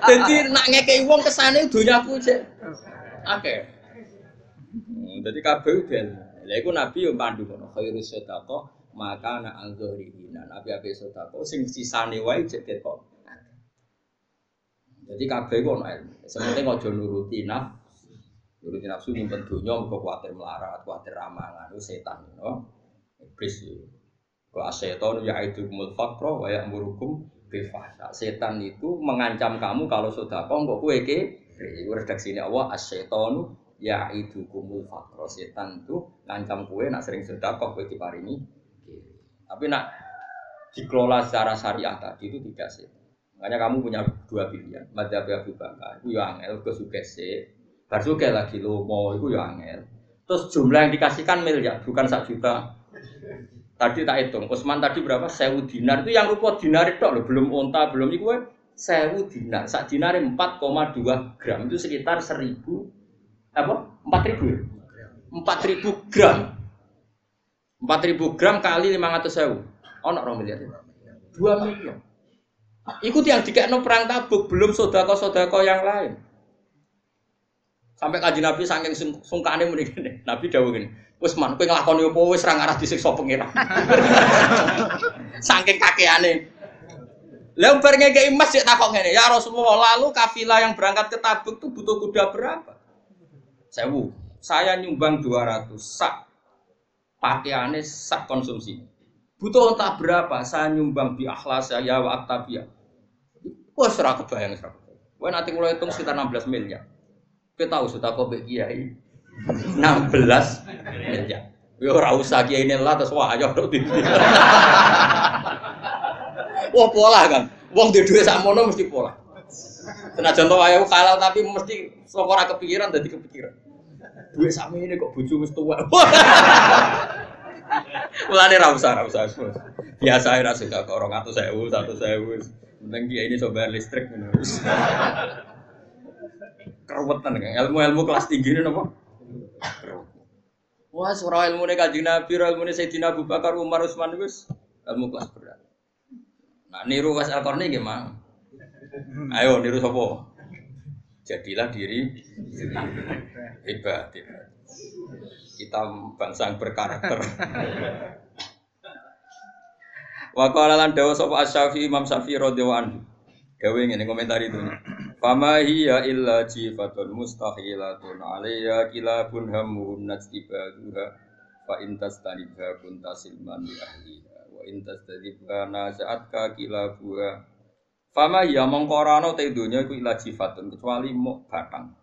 Jadi nak ngekek wong kesane donyaku cek akeh. Jadi kabeh udah Lah iku Nabi yo pandu ngono, khairus sedekah maka ana anzurihina. Nabi ape sedekah sing sisane wae cek ketok. Jadi kabeh ku ono ilmu. Sementing aja nuruti naf. Nuruti nafsu nyimpen donya mergo kuwatir melarat, kuwatir ramangan, itu setan, no? Iblis yo. Wa ya itu faqra wa ya'murukum bil fahsya. Setan itu mengancam kamu kalau sedekah kok kowe ke Iku redaksine Allah as-syaitanu ya itu kumul fakro setan tuh ngancam kue nak sering sedekah kue diparingi. Tapi nak dikelola secara syariah tadi itu tidak sih makanya kamu punya dua pilihan madzhab Abu Bakar itu yang angel ke sugese bar lagi lo mau itu yang angel. Terus jumlah yang dikasihkan miliar bukan satu juta. Tadi tak hitung Usman tadi berapa? Sewu dinar. Itu yang rupa dinar itu loh belum onta belum itu sewu dinar. Sak dinar 4,2 gram itu sekitar seribu apa? Empat ribu ya? empat ribu gram. Empat ribu gram kali lima ratus sewu oh orang miliar dua miliar. Ikut yang dikekno perang tabuk belum sodako sodako yang lain. Sampai kaji nabi saking sungkane muni nabi dawuh gini wis man kowe nglakoni apa? Wis ra ngarah disiksa pengira. Saking kakeane. Lah bar ngekeki emas sik takok ngene, ya Rasulullah, lalu kafilah yang berangkat ke Tabuk tuh butuh kuda berapa? Sewu. Saya nyumbang 200 sak pakaiannya sak konsumsi. Butuh entah berapa, saya nyumbang di akhlas saya wa aktabia. Wah serah kebayang serah. Wah nanti mulai hitung sekitar 16 miliar. Kita tahu sudah kau kiai 16 miliar. Yo ora usah kiai ini lah terus wah ayo dok Wah pola kan. Wong di duit sakmono mesti pola. Senajan to ayo kalah tapi mesti sok ora kepikiran dadi kepikiran. Duit sak ini kok bojo wis tuwa. Mulane ra usah ra usah. Biasa ra suka kok 200.000, 100.000. Penting kiai ini coba listrik ngono. Keruwetan kan ilmu-ilmu kelas tinggi ini apa? Wah, surah ilmu ini kaji Nabi, ilmu ini Sayyidina Abu Bakar, Umar, Utsman, wis ilmu kelas berat. Nah, niru Mas Al Qarni gimana? Ayo niru sopo. Jadilah diri hebat. Kita bangsa yang berkarakter. Wa qala lan dawa sapa Asy-Syafi'i Imam Syafi'i radhiyallahu anhu. Dawe ngene komentar itu. Fama hiya illa jifatun mustahilatun alayya kilabun hamun najtibaduha fa intas tanibha kuntasilman li ahliha wa intas tadibha nasaat ka kila buah fama ya mongkorano te dunya iku ila sifatun kecuali mau batang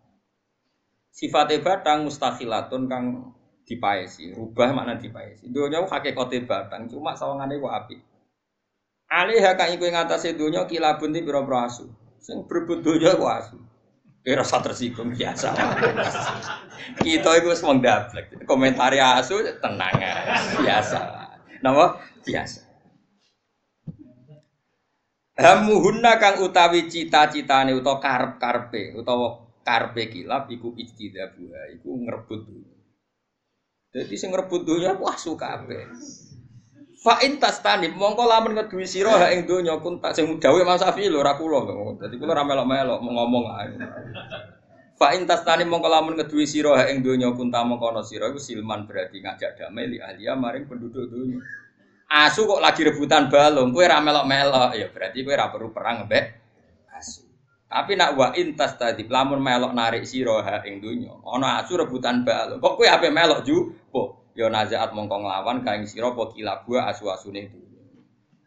sifate batang mustakhilatun kang dipaesi rubah makna dipaesi dunya hakikate batang cuma sawangane kok api alih kang iku ing atase dunya kilabun ti pira-pira asu sing berebut dunya kok asu Kira rasa tersinggung biasa. Kita itu semang daplek. Komentari asu tenang biasa. Napa? Biasa. Hamuhunna kang utawi cita-citane utawa karep-karepe utawa karepe kilap iku ijtidabuha iku ngrebut dunya. Dadi sing ngrebut dunya wah suka kabeh. Fa in tastanib mongko lamun ngeduwi sira ha ing donya kun tak sing dawuh Mas Safi lho ora kula. Dadi kula ora melok-melok ngomong ae. Fa in tastanib mongko lamun ngeduwi sira ha ing donya kun ta mongko sira iku silman berarti ngajak damai li ahliya maring penduduk donya. Asu kok lagi rebutan balung, kowe ora melok-melok, ya berarti ora perlu perang mbek asu. Tapi nak wa intas tadi lamun melok narik sira ha ing donya, ana asu rebutan balung. Kok kowe ape melok ju? Po, ya nazaat mongko nglawan kaing sira apa kilabu asu-asune donya.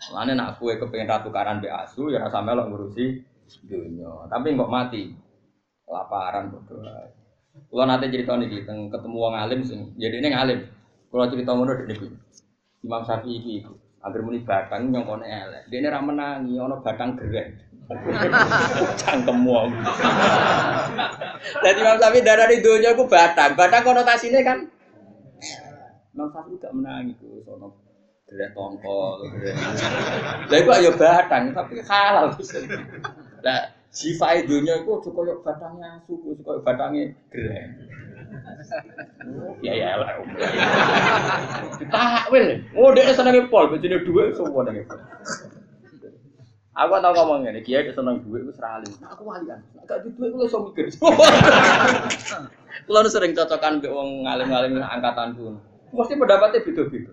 Lane nak kowe kepengin ratu karan mbek asu ya rasa melok ngurusi donya. Tapi kok mati. Kelaparan bodoh. Kalau nanti cerita nih ketemu wong alim jadi ini ngalim. Kalau cerita ngono dek niku. Imam Syafi'i iki iku. Agar muni batang nyongkone elek. Dene ra menangi ana batang gerek. Cangkem wong. Dadi Imam Syafi'i darani donya ku batang. Batang konotasinya kan Imam Syafi'i gak menangi ku sono gerek tongkol. Lah iku ayo batang tapi halal. Lah sifat dunia itu cukup batangnya suku, cukup batangnya gerek. Ya ya lah. Ditakwil. Oh, dia seneng pol, bejine dhuwit semua nang pol. Aku tau ngomong ngene, kiai dia seneng dhuwit wis ra alim. Aku walian. Gak di dhuwit ku iso mikir. Kulo sering cocokan mbek wong ngalim-ngalim angkatanku. Mesti pendapatnya beda-beda.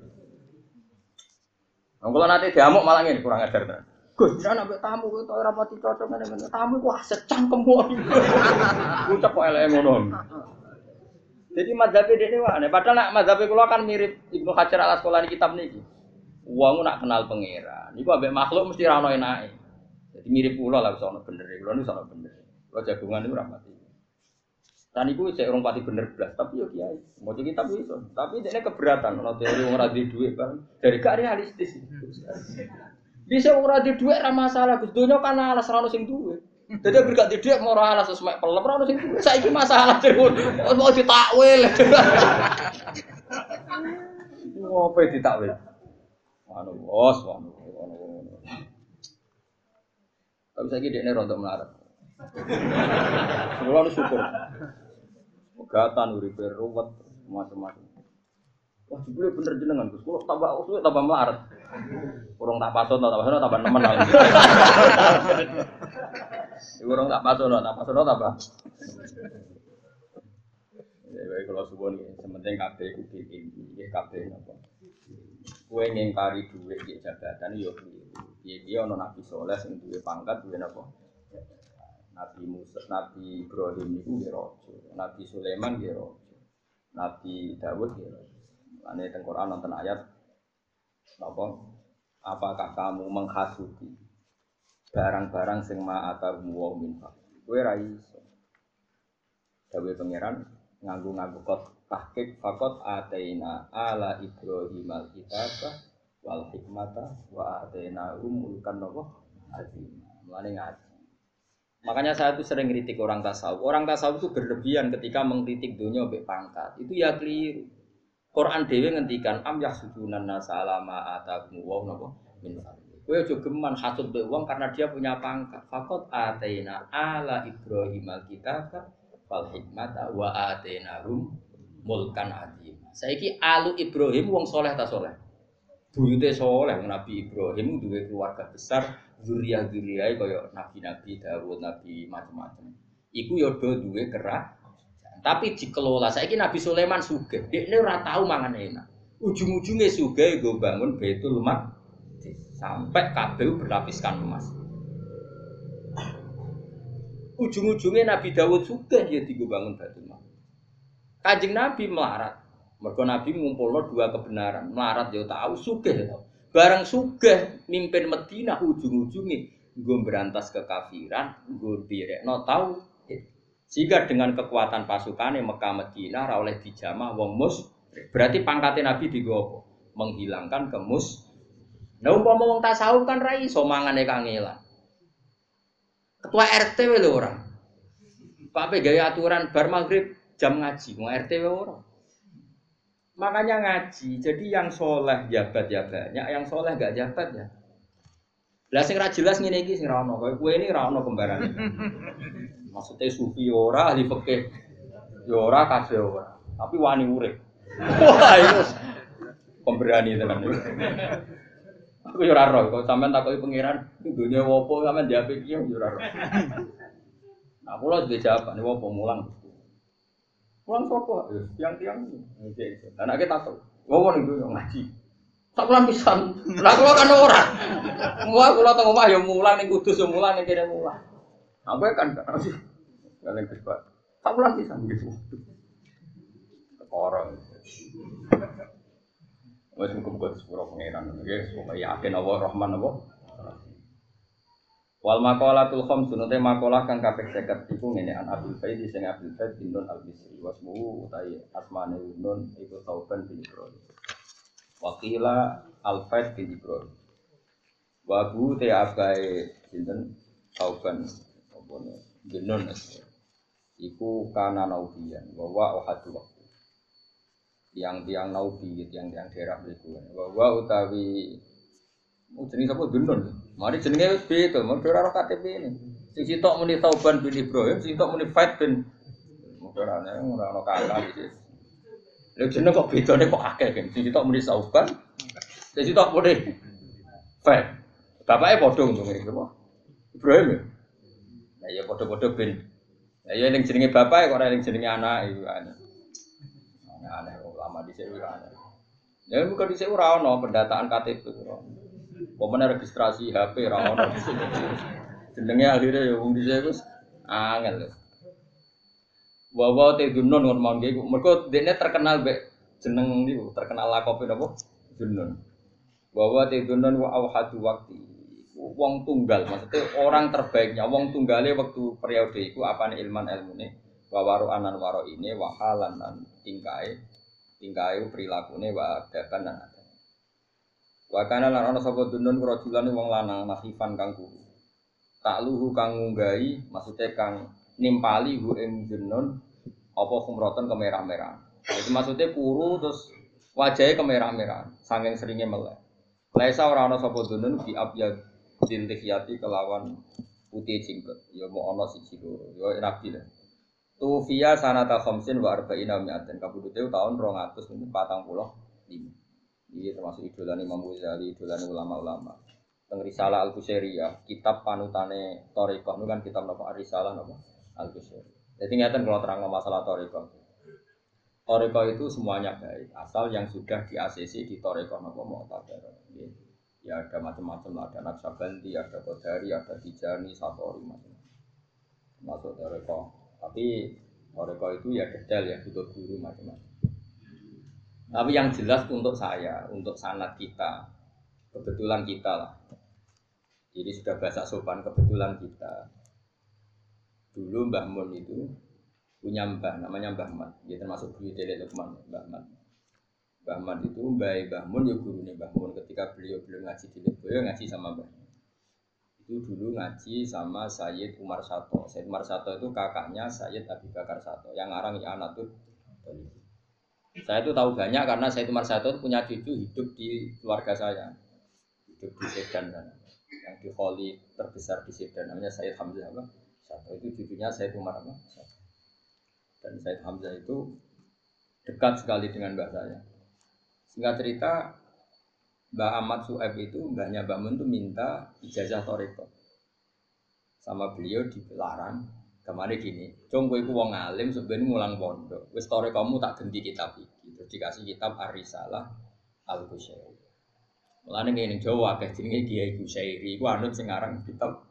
Kalau nanti diamuk malah ini kurang ajar. Gus, jangan ambil tamu, itu orang mati cocok ngene Tamu ku secangkem wae. Ucap kok elek ngono. Jadi mazhab ini wah, padahal nak mazhab kula kan mirip Ibnu Hajar al Asqalani kitab niki. Wong nak kenal pangeran, niku ambek makhluk mesti ra ono enake. Jadi mirip kula lah sono bener, kula niku sono bener. Kula jagungan niku ra mati. Dan iku saya orang pati bener belas, tapi yo kiai. Mau jadi kitab itu, tapi ini keberatan. Kalau teori orang radhi duit kan, dari gak realistis. Bisa orang radhi duit ramah masalah, Gus Dunia kan alas rano sing duit. Jadi berkat dia mau rala sesuai pelem ora sing saiki masalah terus mau ditakwil. Ngopo ditakwil? Anu bos, anu. Tapi saiki dekne rontok melarat. Kulo syukur. Pegatan uripe ruwet macam-macam. Wah, jebule bener jenengan Gus. Kulo tambah usuke tambah melarat. Kurang tak pason, tak pason, tambah nemen lagi. Kurang tak pason, tak pason, tambah. Ya, baik kalau subuh nih, sementing kabeh kudu tinggi, ya kabeh napa. Kue ngingkari duit di jabatan yo Iya, iya ono nabi soleh sing duwe pangkat duwe napa? Nabi Musa, Nabi Ibrahim itu dia rojo, Nabi Sulaiman dia rojo, Nabi Dawud dia rojo. Ane teng Quran nonton ayat apa? Apakah kamu menghasuti barang-barang sing ma'ata wa min Kowe ra iso. Dawe pangeran nganggo-nganggo kot tahqiq fakot ataina ala Ibrahim al-kitabah wal hikmata wa ataina umulkan nopo azim. Mulane ngaji. Makanya saya tuh sering kritik orang tasawuf. Orang tasawuf itu berlebihan ketika mengkritik dunia sampai pangkat. Itu ya keliru. Quran dewi ngendikan am yahsudunan nasa alama atakum wa napa min Kowe aja geman hasud mbek wong karena dia punya pangkat. Fakot atena ala Ibrahim alkitab wal hikmata wa rum mulkan azim. Saiki alu Ibrahim wong soleh ta soleh? Buyute soleh Nabi Ibrahim duwe keluarga besar, zuriya-zuriyah kaya nabi-nabi Dawud, nabi macam-macam. Iku ya do duwe kerah tapi dikelola. Saya ini Nabi Sulaiman. Dia ini ora tahu mangan enak. Ujung-ujungnya suge gue bangun betul mak sampai kabel berlapiskan emas. Ujung-ujungnya Nabi Dawud suge ya gue bangun betul mak. Kajing Nabi melarat. Mereka Nabi ngumpul dua kebenaran. Melarat dia tahu suge ya tahu. Barang suge mimpin Medina ujung-ujungnya gue berantas kekafiran, gue direk no tahu sehingga dengan kekuatan pasukan yang Mekah Medina oleh dijamah wong mus berarti pangkatnya Nabi digopo menghilangkan kemus. Nah umpama wong tasawuf kan rai mangane kangelan. Ketua RT lho orang. Pak gaya aturan bar maghrib jam ngaji, mau RT orang. Makanya ngaji. Jadi yang soleh jabat ya banyak, yang soleh gak jabat ya. Lah sing ra jelas ngene iki sing ra ono. Kowe ini ra ono kembaran. Maksudnya sufi ora, ahli fikih ora, kabeh ora. Tapi wani urip. Wah, itu pemberani tenan. Aku yo ora roh, kok sampean takoki pangeran, dunya wopo sampean diape iki yo ora roh. Nah, kula sudah jawab, ini wopo mulang. Mulang sapa? Tiang-tiang. Oke, anak kita tahu. Wopo ning ngaji. Tak pulang pisan. Lah kula kan ora. Wah, kula teng omah ya mulang ning kudus ya mulang ning kene mulang. Aku kan kan sih. Kalian kesempatan. Tak pulang bisa gitu. Orang. Wes muka sepuro pengiran. Oke, supaya yakin Allah Rahman Allah. Wal maqalatul khamsun te maqalah kang kaping 50 iku ngene an Abdul Faid sing Abdul Faid bin Nun al-Bisri wasmu utai asmane Nun iku Tauban bin Ibrahim. Wakila al-Faid bin Ibrahim. Wabu te abai sinten Tauban apa bin Nun iku kana naubiyan wa wa ahadu waktu. Tiang-tiang naubi, tiang-tiang daerah itu. Wa wa utawi Oh, jenenge sapa Dunun. Mari jenenge wis beda, mau ora KTP ini. Sing sitok muni Tauban bin Ibrahim, sing sitok muni Faid bin ora ana kakak. Lha jeneng kok bedane kok akeh kan. Sing sitok muni Tauban, sing sitok muni Faid. Bapaknya padha ngene apa? Ibrahim ya. Nah ya padha-padha bin. Nah ya ning jenenge bapak kok ora ning jenenge anak iku aneh. Aneh ulama di sini aneh. Ya bukan di sini ora ono pendataan KTP ora. Pokoknya registrasi HP ra ono. Jenenge akhirnya ya wong dhisik wis angel. Wawa te dunun ngono mawon nggih. Mergo dene terkenal be jeneng niku, terkenal lakope napa? Dunun. Wawa te dunun wa awhadu waktu. Wong tunggal, maksudnya orang terbaiknya, wong tunggale waktu periode itu apa nih ilman ilmune, wawaru anan waro ini, wahalan dan tingkai, tingkai perilakune, wa adaban dan Wa kana lan ana sapa dunun rajulan wong lanang mahifan kang guru. Takluhu kang ngunggahi maksudnya kang nimpali hu ing dunun apa kumroton kemerah-merah. Itu maksudnya kuru terus wajahnya kemerah-merah saking seringnya melek. Laisa ora ana sapa dunun di abyad dintihyati kelawan putih jingkut. Ya mau ana siji loro. Ya rabi lah. Tufia sanata khamsin wa arba'ina mi'atin. Kabudute tahun 245. Ini termasuk idolan Imam Ghazali, idolan ulama-ulama. Teng Risalah Al ya, kitab panutane Torikoh itu kan kitab nopo Risalah nopo Al Qusairi. Jadi ngeten kalau terang masalah Torikoh. Torikoh itu semuanya baik, asal yang sudah di ACC di Torikoh nopo Mu'tabar. Ya ada macam-macam ada Naksabandi, ada Qadari, ada Tijani, Satori, macam-macam. Masuk Torikoh. Tapi Torikoh itu ya detail ya, butuh guru macam-macam. Tapi yang jelas untuk saya, untuk sanat kita, kebetulan kita lah. Jadi sudah bahasa sopan kebetulan kita. Dulu Mbah Mun itu punya mbah, namanya Mbah Mat. Dia termasuk beliau dari Lukman, Mbah Mat. Mbah Mat itu Mbah Mbah Mun ya nih Mbah Mun ketika beliau belum ngaji di Lukman, ngaji sama Mbah itu dulu ngaji sama Sayyid Umar Sato. Sayyid Umar Sato itu kakaknya Sayyid Abi Bakar Sato yang ngarang ya anak tuh saya itu tahu banyak karena saya itu Satu punya cucu hidup di keluarga saya. Hidup di Sedan kan. Yang di Holi terbesar di Sedan namanya Said Hamzah apa? Satu itu cucunya Said Umar. Dan Said Hamzah itu dekat sekali dengan mbak saya. Singkat cerita, Mbak Ahmad Sueb itu, mbahnya Mbak Mun itu minta ijazah toreko. Sama beliau dilarang Kemarin gini, cung gue wong alim sebenarnya mulang pondok. Wis tore kamu tak ganti kitab. Terus dikasih kitab Arisalah Al Kusyairi. Mulane ngene Jawa akeh jenenge Kiai Kusyairi. Iku anut sing aran kitab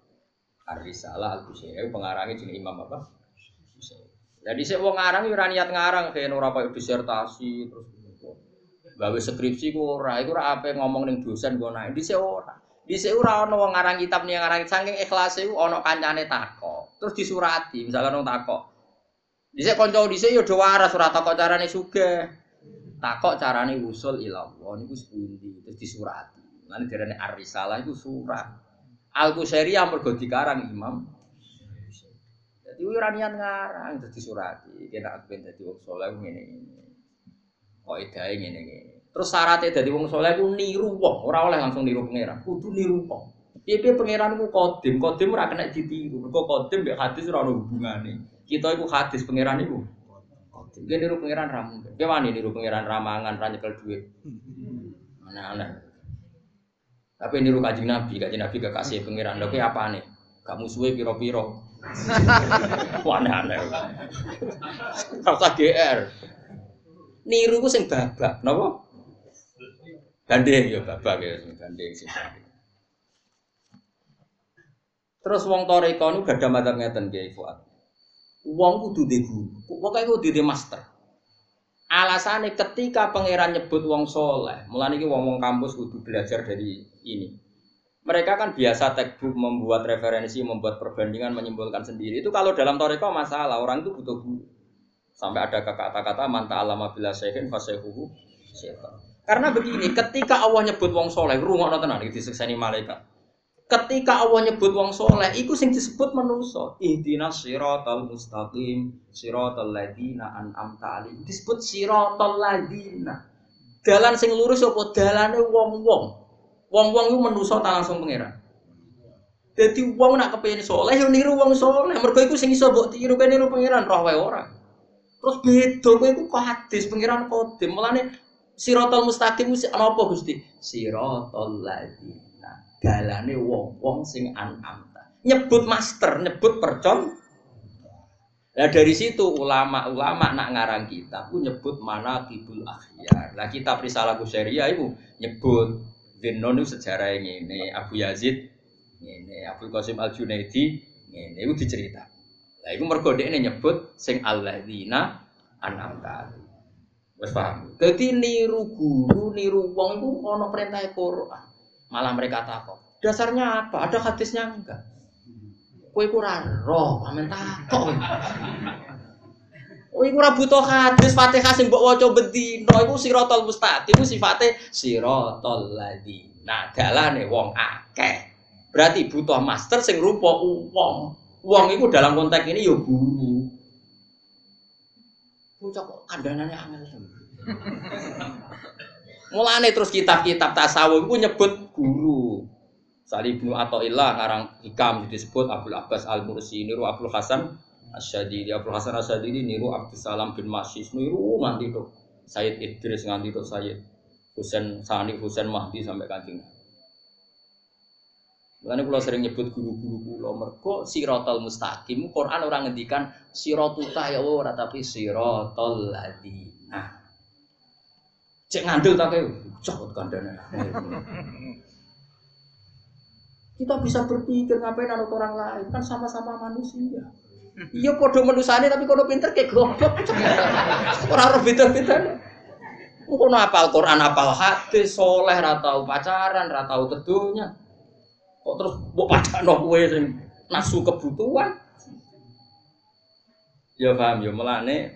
Arisalah Al Kusyairi. Pengarangnya jenenge Imam apa? Jadi saya wong ngarang ora niat ngarang kayak ora koyo disertasi terus gawe skripsi ku ora iku ora ngomong ning dosen kok naik. Dhisik ora. Dhisik ora ana wong ngarang kitab ning ngarang saking ikhlas iku ana kancane takok terus disurati misalkan orang takok bisa konco bisa yo doa arah surat takok carane suge takok carane usul ilallah niku sepundi terus disurati nanti darane arisalah itu surat al kuseri yang mergo dikarang imam jadi ora niat ngarang terus disurati kena ben dadi wong saleh ngene ngene edae ngene ngene terus syaratnya dadi wong saleh ku niru wong ora oleh langsung niru pangeran kudu niru wong Piye pangeran ku kodim, kodim ora kena ditiru. Mergo kodim mbek hadis ora ono hubungane. Kita iku hadis pangeran iku. Kodim. Dia niru pangeran ra mungkin. Dia wani niru pangeran ramangan ra nyekel duit. Aneh-aneh. Tapi niru kanjeng Nabi, kanjeng Nabi kekasih pangeran. Lho ki apane? Gak musuhe piro-piro. Aneh-aneh. Rasa GR. Niru ku sing babak, napa? Gandeng ya babak ya sing gandeng sing Terus wong toreko nu gak ada madzhab ngeten Kiai Fuad. Wong kudu di guru, pokoknya kudu di master. Alasannya ketika pangeran nyebut wong soleh, mulai ini wong wong kampus kudu belajar dari ini. Mereka kan biasa textbook membuat referensi, membuat perbandingan, menyimpulkan sendiri. Itu kalau dalam toriko masalah, orang itu butuh guru. Sampai ada kata-kata manta alama bila sehin fasehuhu. Karena begini, ketika Allah nyebut wong soleh, rumah nonton nanti disekseni malaikat. Ketika Allah nyebut wong soleh, itu sing disebut manusia. Ihdinas siratal mustaqim, siratal ladina an'amta alaihim. Disebut siratal ladina. Dalan sing lurus apa dalane wong-wong. Wong-wong itu menuso tak langsung pangeran. Jadi wong nak kepengen soleh, yo niru wong soleh. Mergo iku sing iso mbok tiru kan niru pangeran roh wae ora. Terus beda kowe iku kok hadis pangeran kodim. Mulane sirotol mustaqim ana apa Gusti? Sirotol ladina. Galane wong-wong sing an'amta. Nyebut master, nyebut percon. Nah dari situ ulama-ulama nak ngarang kitab pun nyebut mana kibul akhyar. Lah kitab risalah Kusairia itu nyebut Zinnun itu sejarah yang ini, Abu Yazid ini, Abu Qasim Al Junaidi ini, itu dicerita. Nah, itu ini nyebut sing alladzina an'amta Wes paham. Jadi niru guru, niru wong itu ono perintah Quran. Malah mereka takut. Dasarnya apa? Ada hadisnya enggak? Iku ora roh, amen takok. Oh iku ora butuh hadis Fatihah sing mbok waca bendina iku siratal mustaqim iku sifate siratal ladina dalane wong akeh. Berarti butuh master sing rupa wong. Wong iku dalam konteks ini ya guru. Bocah kok kandhanane angel Mulane terus kitab-kitab tasawuf iku nyebut guru. Sali Ibnu Athaillah ngarang hikam disebut Abdul Abbas Al-Mursi niru Abdul Hasan Asyadili Abdul Hasan Asyadili niru Abdul Salam bin Masyis niru nganti tuh Sayyid Idris nganti tuh Sayyid Husain Sani Husain Mahdi sampai kancing. Makanya kalau sering nyebut guru-guru kulo mergo sirotol mustaqim Quran orang ngendikan sirotuta ya ora tapi sirotol ladina. Cek ngandel tak cokot kandana. Kita bisa berpikir ngapain anak orang lain kan sama-sama manusia. Iya podo menusane tapi kono pinter kayak goblok. Ora ora beda-beda. Kono apal Quran, apal hadis, soleh, ra tau pacaran, ra tau teduhnya. Kok terus mbok padakno kowe sing nasu kebutuhan. Ya paham ya melane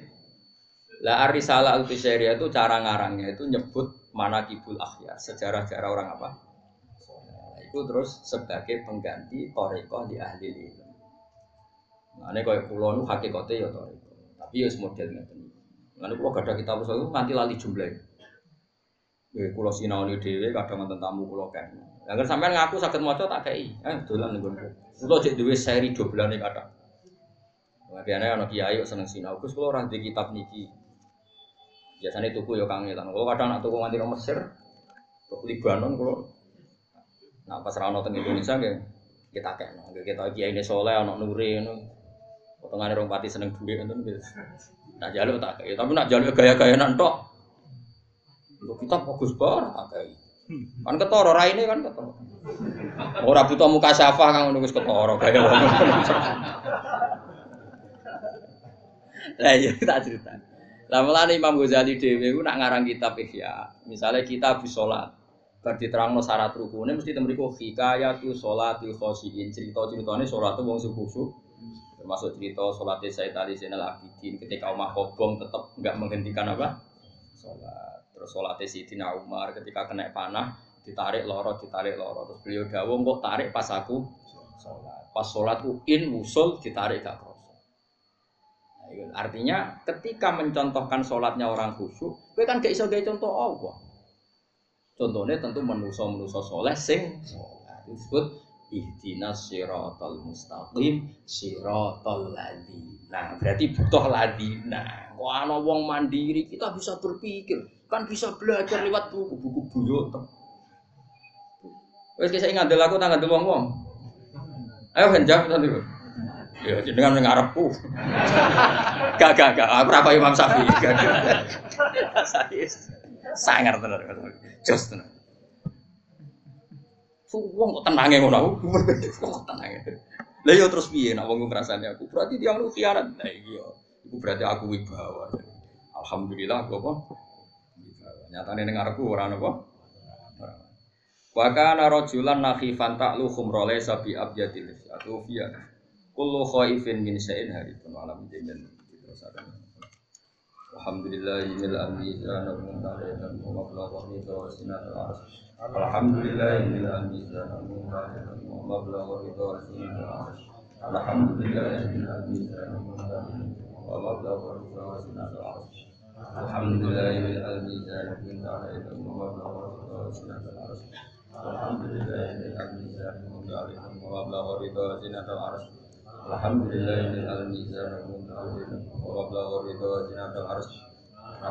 lah Arisalah al itu cara ngarangnya itu nyebut mana kibul akhyar, sejarah-sejarah orang apa? Itu terus sebagai pengganti toriko di ahli. Nah, ini kayak pulau nu hakikatnya ya. Tapi ya model ngeten. Lalu pulau gak ada kitab itu nanti lali jumlahnya. Ya pulau sinau ini dewe kadang nonton tamu pulau kan. Yang sampean ngaku sakit moco tak kayak eh dolan nih gue. Pulau cek dewe seri dua bulan nih kata. Biasanya anak kiai seneng sinau. Terus kalau orang di kitab niki biasanya tuku ya kangen. Kalau kadang nak tuku nganti ke Mesir, ke Libanon kalau nah pas rano teng Indonesia kita kayak kita kiai ini soleh anak nuri Potongan orang pati seneng duit itu gitu. Nak jaluk tak kayak, tapi nak jaluk gaya-gaya nantok. Untuk kita bagus banget tak kayak. Kan ketoro rai ini kan ketoro. Orang butuh muka syafa kan nunggu ketoro gaya wong. Lah iya tak cerita. Lah mulane Imam Ghazali dhewe ku nak ngarang kitab Ihya. Misalnya kita habis salat, bar diterangno syarat rukune mesti temriku hikayatu sholatil khosyin. Cerita-ceritane salat wong khusyuk termasuk cerita sholatnya Sayyid Ali Zainal Abidin ketika Umar Kobong tetap nggak menghentikan apa? Sholat. Terus sholatnya Sayyidina Umar ketika kena panah ditarik loro ditarik loro. Terus beliau dawung kok tarik pas aku sholat. Pas sholatku in musul ditarik gak kroso nah, artinya ketika mencontohkan sholatnya orang khusyuk gue kan gak iso gaya contoh Allah. Contohnya tentu menuso menuso soleh sing sholat. Disebut ihdinas siratal mustaqim siratal ladina. Berarti butuh ladina. Ana wong mandiri kita bisa berpikir, kan bisa belajar lewat buku-buku buyut. Wes saya ingat aku tak ngandel wong-wong. Ayo henjak tadi. Ya jenengan ning ngarepku. Gak gak gak, aku ora Imam Syafi'i. Gak gak. Saya sangar tenan. Jos tenan. Wong kok tenange ngono aku. Kok tenange. Lah yo terus piye nek wong ngrasani aku? Berarti dia lu khianat. Nah iya. Iku berarti aku wibawa. Alhamdulillah aku apa? Nyatane ning arepku ora apa? Wa kana rajulan nakhifan ta'lu khumra laysa bi abyadil atufiya. Kullu khaifin min syai'in harifun alam jimin. Alhamdulillahil amizan wa muntahidan wa mablagha ridha wa sinatul arsy. Alhamdulillahil amizan wa الحمد لله من أميزة مباركة ومبلغ رضا سيد العرش الحمد لله من أميزة مباركة ومبلغ رضا سيد العرش الحمد لله من أميزة مباركة ومبلغ رضا سيد العرش الحمد لله من أميزة مباركة ومبلغ رضا سيد العرش الحمد لله من الميزان المتعلم ومبلغ الرضا وزنة العرش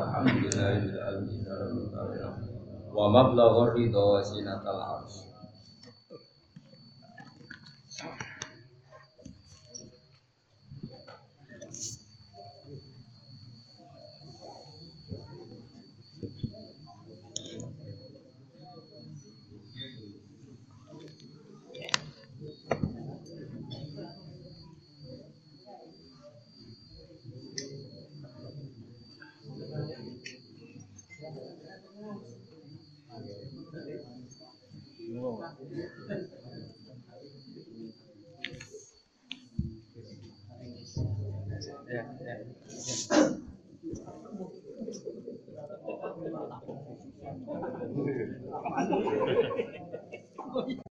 الحمد لله من الميزان المتعلم wa mablagha ridha wa zinatul